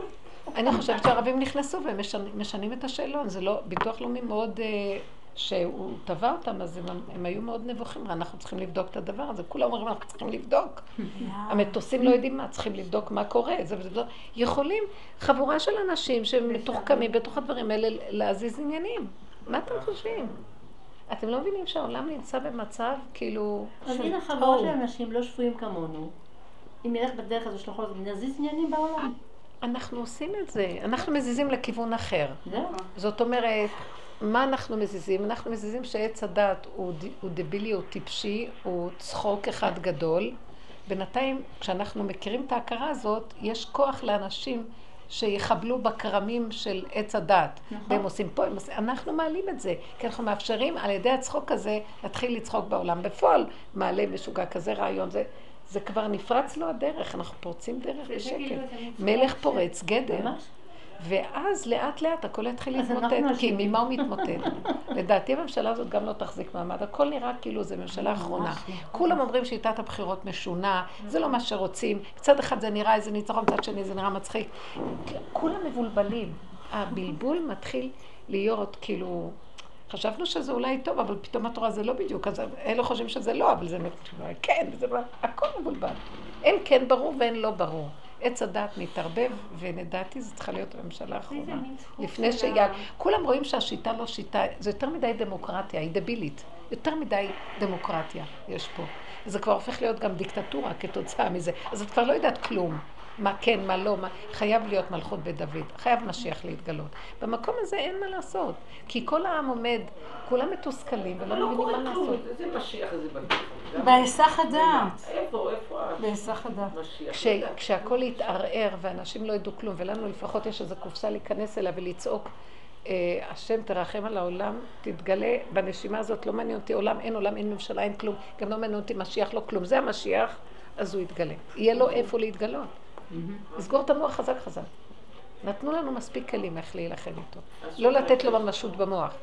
אני חושבת שהערבים נכנסו והם משנים, את השאלון, זה לא, ביטוח לאומי מאוד, אה, שהוא תבע אותם, אז הם, הם היו מאוד נבוכים, אנחנו צריכים לבדוק את הדבר הזה, כולם אומרים אנחנו צריכים לבדוק. המטוסים לא יודעים מה, צריכים לבדוק מה קורה. זה. יכולים חבורה של אנשים שמתוחכמים בתוך הדברים האלה להזיז עניינים. מה אתם חושבים? אתם לא מבינים שהעולם נמצא במצב כאילו... אז הנה חבורה. של אנשים לא שפויים כמונו. אם נלך בדרך הזו של החול, נזיז עניינים בעולם. אנחנו עושים את זה, אנחנו מזיזים לכיוון אחר. זאת אומרת, מה אנחנו מזיזים? אנחנו מזיזים שעץ הדת הוא, הוא דבילי, הוא טיפשי, הוא צחוק אחד גדול. בינתיים, כשאנחנו מכירים את ההכרה הזאת, יש כוח לאנשים שיחבלו בכרמים של עץ הדת. נכון. והם עושים פה, הם עושים, אנחנו מעלים את זה, כי אנחנו מאפשרים על ידי הצחוק הזה להתחיל לצחוק בעולם. בפועל מעלה משוגע כזה רעיון, זה, זה כבר נפרץ לו הדרך, אנחנו פורצים דרך בשקט. כאילו, זה מצוין מלך פורץ גדר. ואז לאט לאט הכל יתחיל להתמוטט, כי. ממה הוא מתמוטט? לדעתי הממשלה הזאת גם לא תחזיק מעמד, הכל נראה כאילו זו ממשלה אחרונה. כולם אומרים שיטת הבחירות משונה, זה לא מה שרוצים, מצד אחד זה נראה איזה ניצחון, מצד שני זה נראה מצחיק. כולם מבולבלים. הבלבול מתחיל להיות כאילו... חשבנו שזה אולי טוב, אבל פתאום התורה זה לא בדיוק, אז אלה חושבים שזה לא, אבל זה כן, וזה לא, הכל מבולבל. אין כן ברור ואין לא ברור. עץ הדת מתערבב, ולדעתי זו צריכה להיות הממשלה האחרונה. לפני. ה- כולם רואים שהשיטה לא שיטה, זה יותר מדי דמוקרטיה, היא דבילית. יותר מדי דמוקרטיה יש פה. זה כבר הופך להיות גם דיקטטורה כתוצאה מזה. אז את כבר לא יודעת כלום. מה כן, מה לא, מה... חייב להיות מלכות בית דוד, חייב משיח להתגלות. במקום הזה אין מה לעשות, כי כל העם עומד, כולם מתוסכלים ולא לא מבינים מה לעשות. איזה משיח איזה בטוח. בהיסח הדעת. איפה, איפה בהיסח הדעת. כשהכול יתערער ואנשים לא ידעו כלום, ולנו לפחות יש איזו קופסה להיכנס אליה ולצעוק, אה, השם תרחם על העולם, תתגלה בנשימה הזאת, לא מעניין אותי עולם, אין עולם, אין ממשלה, אין כלום, גם לא מעניין אותי משיח, לא כלום, זה המשיח, אז הוא יתגלה. יהיה לו איפה להתגלות. לסגור את המוח חזק חזק. נתנו לנו מספיק כלים איך להילחם איתו. לא לתת לו ממשות במוח.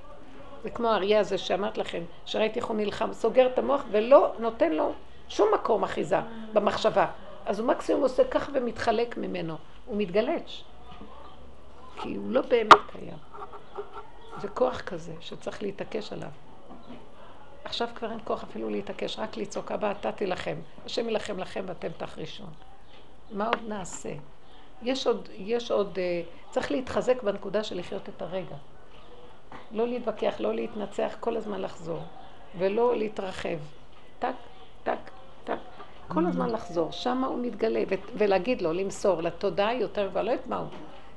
זה כמו האריה הזה שאמרת לכם, שראיתי איך הוא נלחם, סוגר את המוח ולא נותן לו שום מקום אחיזה במחשבה. אז הוא מקסימום עושה כך ומתחלק ממנו. הוא מתגלץ'. כי הוא לא באמת קיים. זה כוח כזה שצריך להתעקש עליו. עכשיו כבר אין כוח אפילו להתעקש, רק לצעוק, אבא אתה תילחם. השם יילחם לכם ואתם תחרישון. מה עוד נעשה? יש עוד, יש עוד, אה, צריך להתחזק בנקודה של לחיות את הרגע. לא להתווכח, לא להתנצח, כל הזמן לחזור. ולא להתרחב. טק, טק, טק. כל הזמן לחזור. שם הוא מתגלה, ו- ולהגיד לו, למסור לתודעה יותר, כבר לא יודעת מה הוא.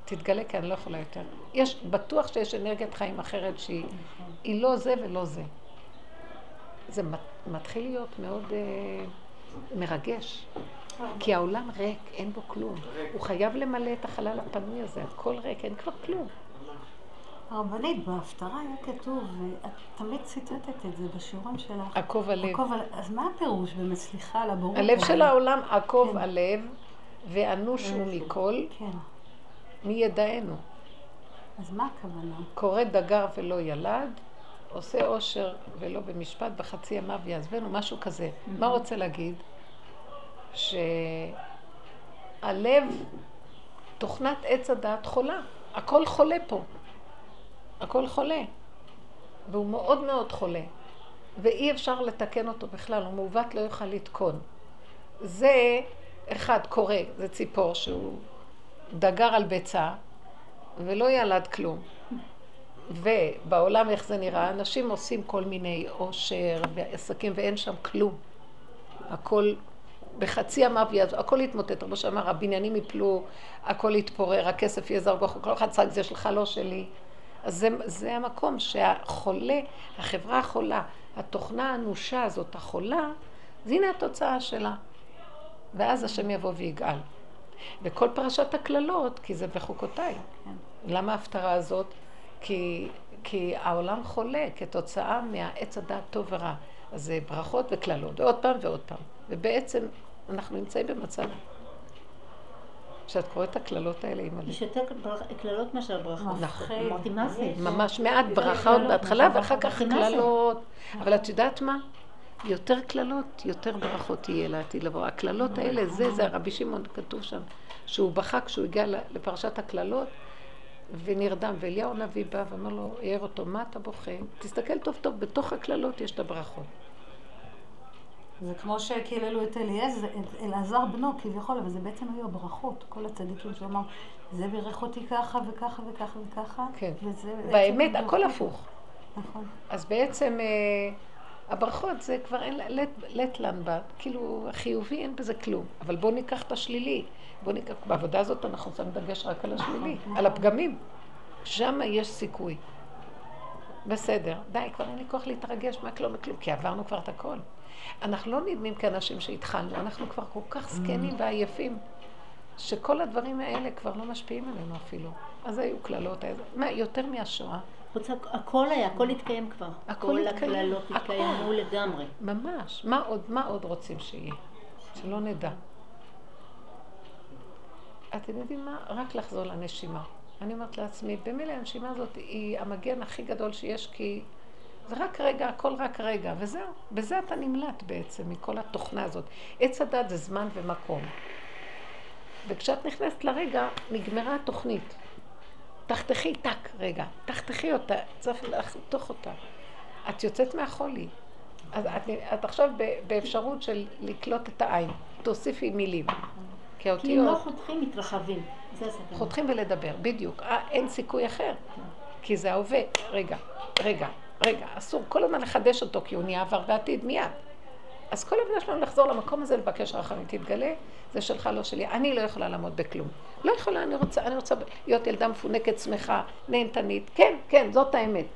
תתגלה כי אני לא יכולה יותר. יש, בטוח שיש אנרגיית חיים אחרת שהיא היא לא זה ולא זה. זה מת- מתחיל להיות מאוד אה, מרגש. כי העולם ריק, אין בו כלום. הוא חייב למלא את החלל הפנוי הזה, הכל ריק, אין כבר כלום. הרבנית, בהפטרה היה כתוב, ואת תמיד ציטטת את זה בשיעורים שלך. עקוב הלב. עקוב אז מה הפירוש באמת? סליחה על הבורות. הלב של העולם עקוב כן. הלב, ואנוש הוא מכל, כן. מי ידענו. אז מה הכוונה? קורא דגר ולא ילד, עושה עושר ולא במשפט, בחצי ימיו יעזבנו, משהו כזה. מה רוצה להגיד? שהלב, תוכנת עץ הדעת חולה. הכל חולה פה. הכל חולה. והוא מאוד מאוד חולה. ואי אפשר לתקן אותו בכלל, הוא מעוות לא יוכל לתקון. זה, אחד, קורא, זה ציפור שהוא דגר על ביצה ולא ילד כלום. ובעולם איך זה נראה, אנשים עושים כל מיני עושר ועסקים ואין שם כלום. הכל בחצי ימיו יעזור, הכל יתמוטט, כמו שאמר, הבניינים יפלו, הכל יתפורר, הכסף יהיה זר ברוך כל אחד צג זה שלך, לא שלי. אז זה, זה המקום שהחולה, החברה החולה, התוכנה האנושה הזאת, החולה, אז הנה התוצאה שלה. ואז השם יבוא ויגאל. וכל פרשת הקללות, כי זה בחוקותיי. למה ההפטרה הזאת? כי, כי העולם חולה כתוצאה מהעץ הדעת טוב ורע. אז זה ברכות וקללות, ועוד פעם ועוד פעם. ובעצם אנחנו נמצאים במצב כשאת קוראת את הקללות האלה עם הלב. יש יותר קללות מאשר ברכות. נכון. אמרתי, מה זה? ממש מעט ברכה עוד בהתחלה, ואחר כך? קללות. אבל את יודעת מה? יותר קללות, יותר ברכות יהיה לעתיד לבוא. הקללות האלה, זה, זה הרבי שמעון כתוב שם, שהוא בכה כשהוא הגיע לפרשת הקללות, ונרדם, ואליהו הנביא בא ואמר לו, העיר אותו, מה אתה בוכה? תסתכל טוב טוב, בתוך הקללות יש את הברכות. זה כמו שקיללו את אליעזר, אלעזר בנו כביכול, אבל זה בעצם היו הברכות, כל הצדיקים אמר, זה בירך אותי ככה וככה וככה וככה. כן. וזה באמת. הכל הפוך. נכון. אז בעצם אה, הברכות זה כבר אין, לטלן בה, כאילו החיובי אין בזה כלום. אבל בואו ניקח את השלילי. בואו ניקח, בעבודה הזאת אנחנו שמים דגש רק על השלילי, על הפגמים. שם יש סיכוי. בסדר, די, כבר אין לי כוח להתרגש מהכלום מכלום, כי עברנו כבר את הכל. אנחנו לא נדמים כאנשים שהתחלנו, אנחנו כבר כל כך זקנים ועייפים, שכל הדברים האלה כבר לא משפיעים עלינו אפילו. אז היו קללות, מה, יותר מהשואה. חוץ, הכל היה, הכל התקיים כבר. הכל כל התקיים, הקללות הכל. התקיימו לגמרי. ממש. מה עוד, מה עוד רוצים שיהיה? שלא נדע. אתם יודעים מה? רק לחזור לנשימה. אני אומרת לעצמי, במילא הנשימה הזאת היא המגן הכי גדול שיש, כי זה רק רגע, הכל רק רגע, וזהו. בזה אתה נמלט בעצם, מכל התוכנה הזאת. עץ הדת זה זמן ומקום. וכשאת נכנסת לרגע, נגמרה התוכנית. תחתכי טק רגע, תחתכי אותה, צריך לחתוך אותה. את יוצאת מהחולי. אז את, את עכשיו ב- באפשרות של לקלוט את העין. תוסיפי מילים. כי אם לא האותיות חותכים, מתרחבים. חותכים ולדבר, בדיוק. אה, אין סיכוי אחר. כי זה ההווה. רגע, רגע, רגע. אסור כל הזמן לחדש אותו, כי הוא נהיה עבר ועתיד מיד. אז כל העבודה שלנו לחזור למקום הזה, לבקש רחמים, תתגלה, זה שלך, לא שלי. אני לא יכולה לעמוד בכלום. לא יכולה, אני רוצה, אני רוצה להיות ילדה מפונקת, שמחה, נהנתנית. כן, כן, זאת האמת.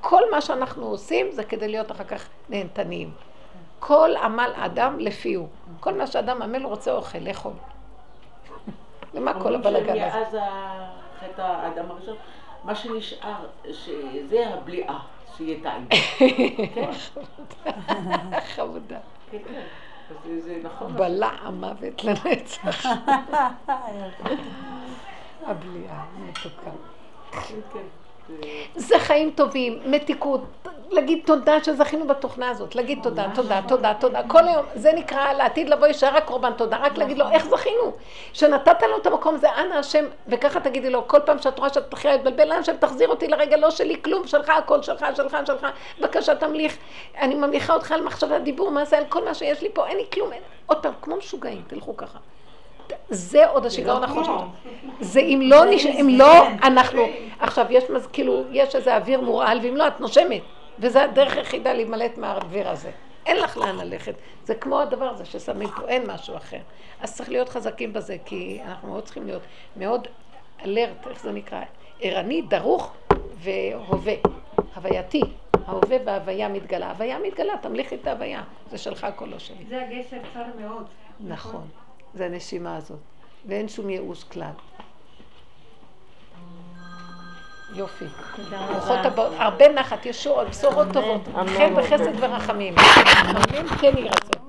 כל מה שאנחנו עושים זה כדי להיות אחר כך נהנתניים. כל עמל אדם לפי הוא. כל מה שאדם עמל רוצה אוכל, לאכול. למה כל הבלגן הזה? שמאז חטא האדם הראשון, מה שנשאר, שזה הבליעה, שיהיה טעים. כן, חמודה. כן, כן. נכון. בלע המוות לנצח. הבליעה, מתוקה. כן, כן. זה- חיים טובים, מתיקות, להגיד תודה שזכינו בתוכנה הזאת, להגיד תודה, תודה, תודה, תודה, כל היום, זה נקרא לעתיד לבוא יישאר רק קורבן תודה, רק להגיד לו איך זכינו, שנתת לנו את המקום הזה, אנא השם, וככה תגידי לו, כל פעם שאת רואה שאת מתחילה להתבלבל, אנא השם תחזיר אותי לרגע, לא שלי כלום, שלך הכל, שלך, שלך, שלך, בבקשה תמליך, אני ממליכה אותך על מחשבת דיבור, מה זה, על כל מה שיש לי פה, אין לי כלום, עוד פעם, כמו משוגעים, תלכו ככה. זה עוד השיגעון החוש. זה אם לא, נש... אם לא, אנחנו, עכשיו יש. כאילו, יש איזה אוויר מורעל, ואם לא, את נושמת. וזה הדרך היחידה להימלט מהאוויר הזה. אין לך לאן ללכת. זה כמו הדבר הזה ששמים פה, אין משהו אחר. אז צריך להיות חזקים בזה, כי אנחנו מאוד צריכים להיות מאוד אלרט, איך זה נקרא? ערני, דרוך והווה. הווייתי. ההווה וההוויה מתגלה. ההוויה מתגלה, תמליכי את ההוויה. זה שלך, הכל לא שלי. זה הגשר צר מאוד. נכון. זה הנשימה הזאת. ואין שום ייאוש כלל. יופי. תודה רבה. הרבה נחת, ישועות, בשורות טובות, חן וחסד ורחמים. אמן כן יהי רצון.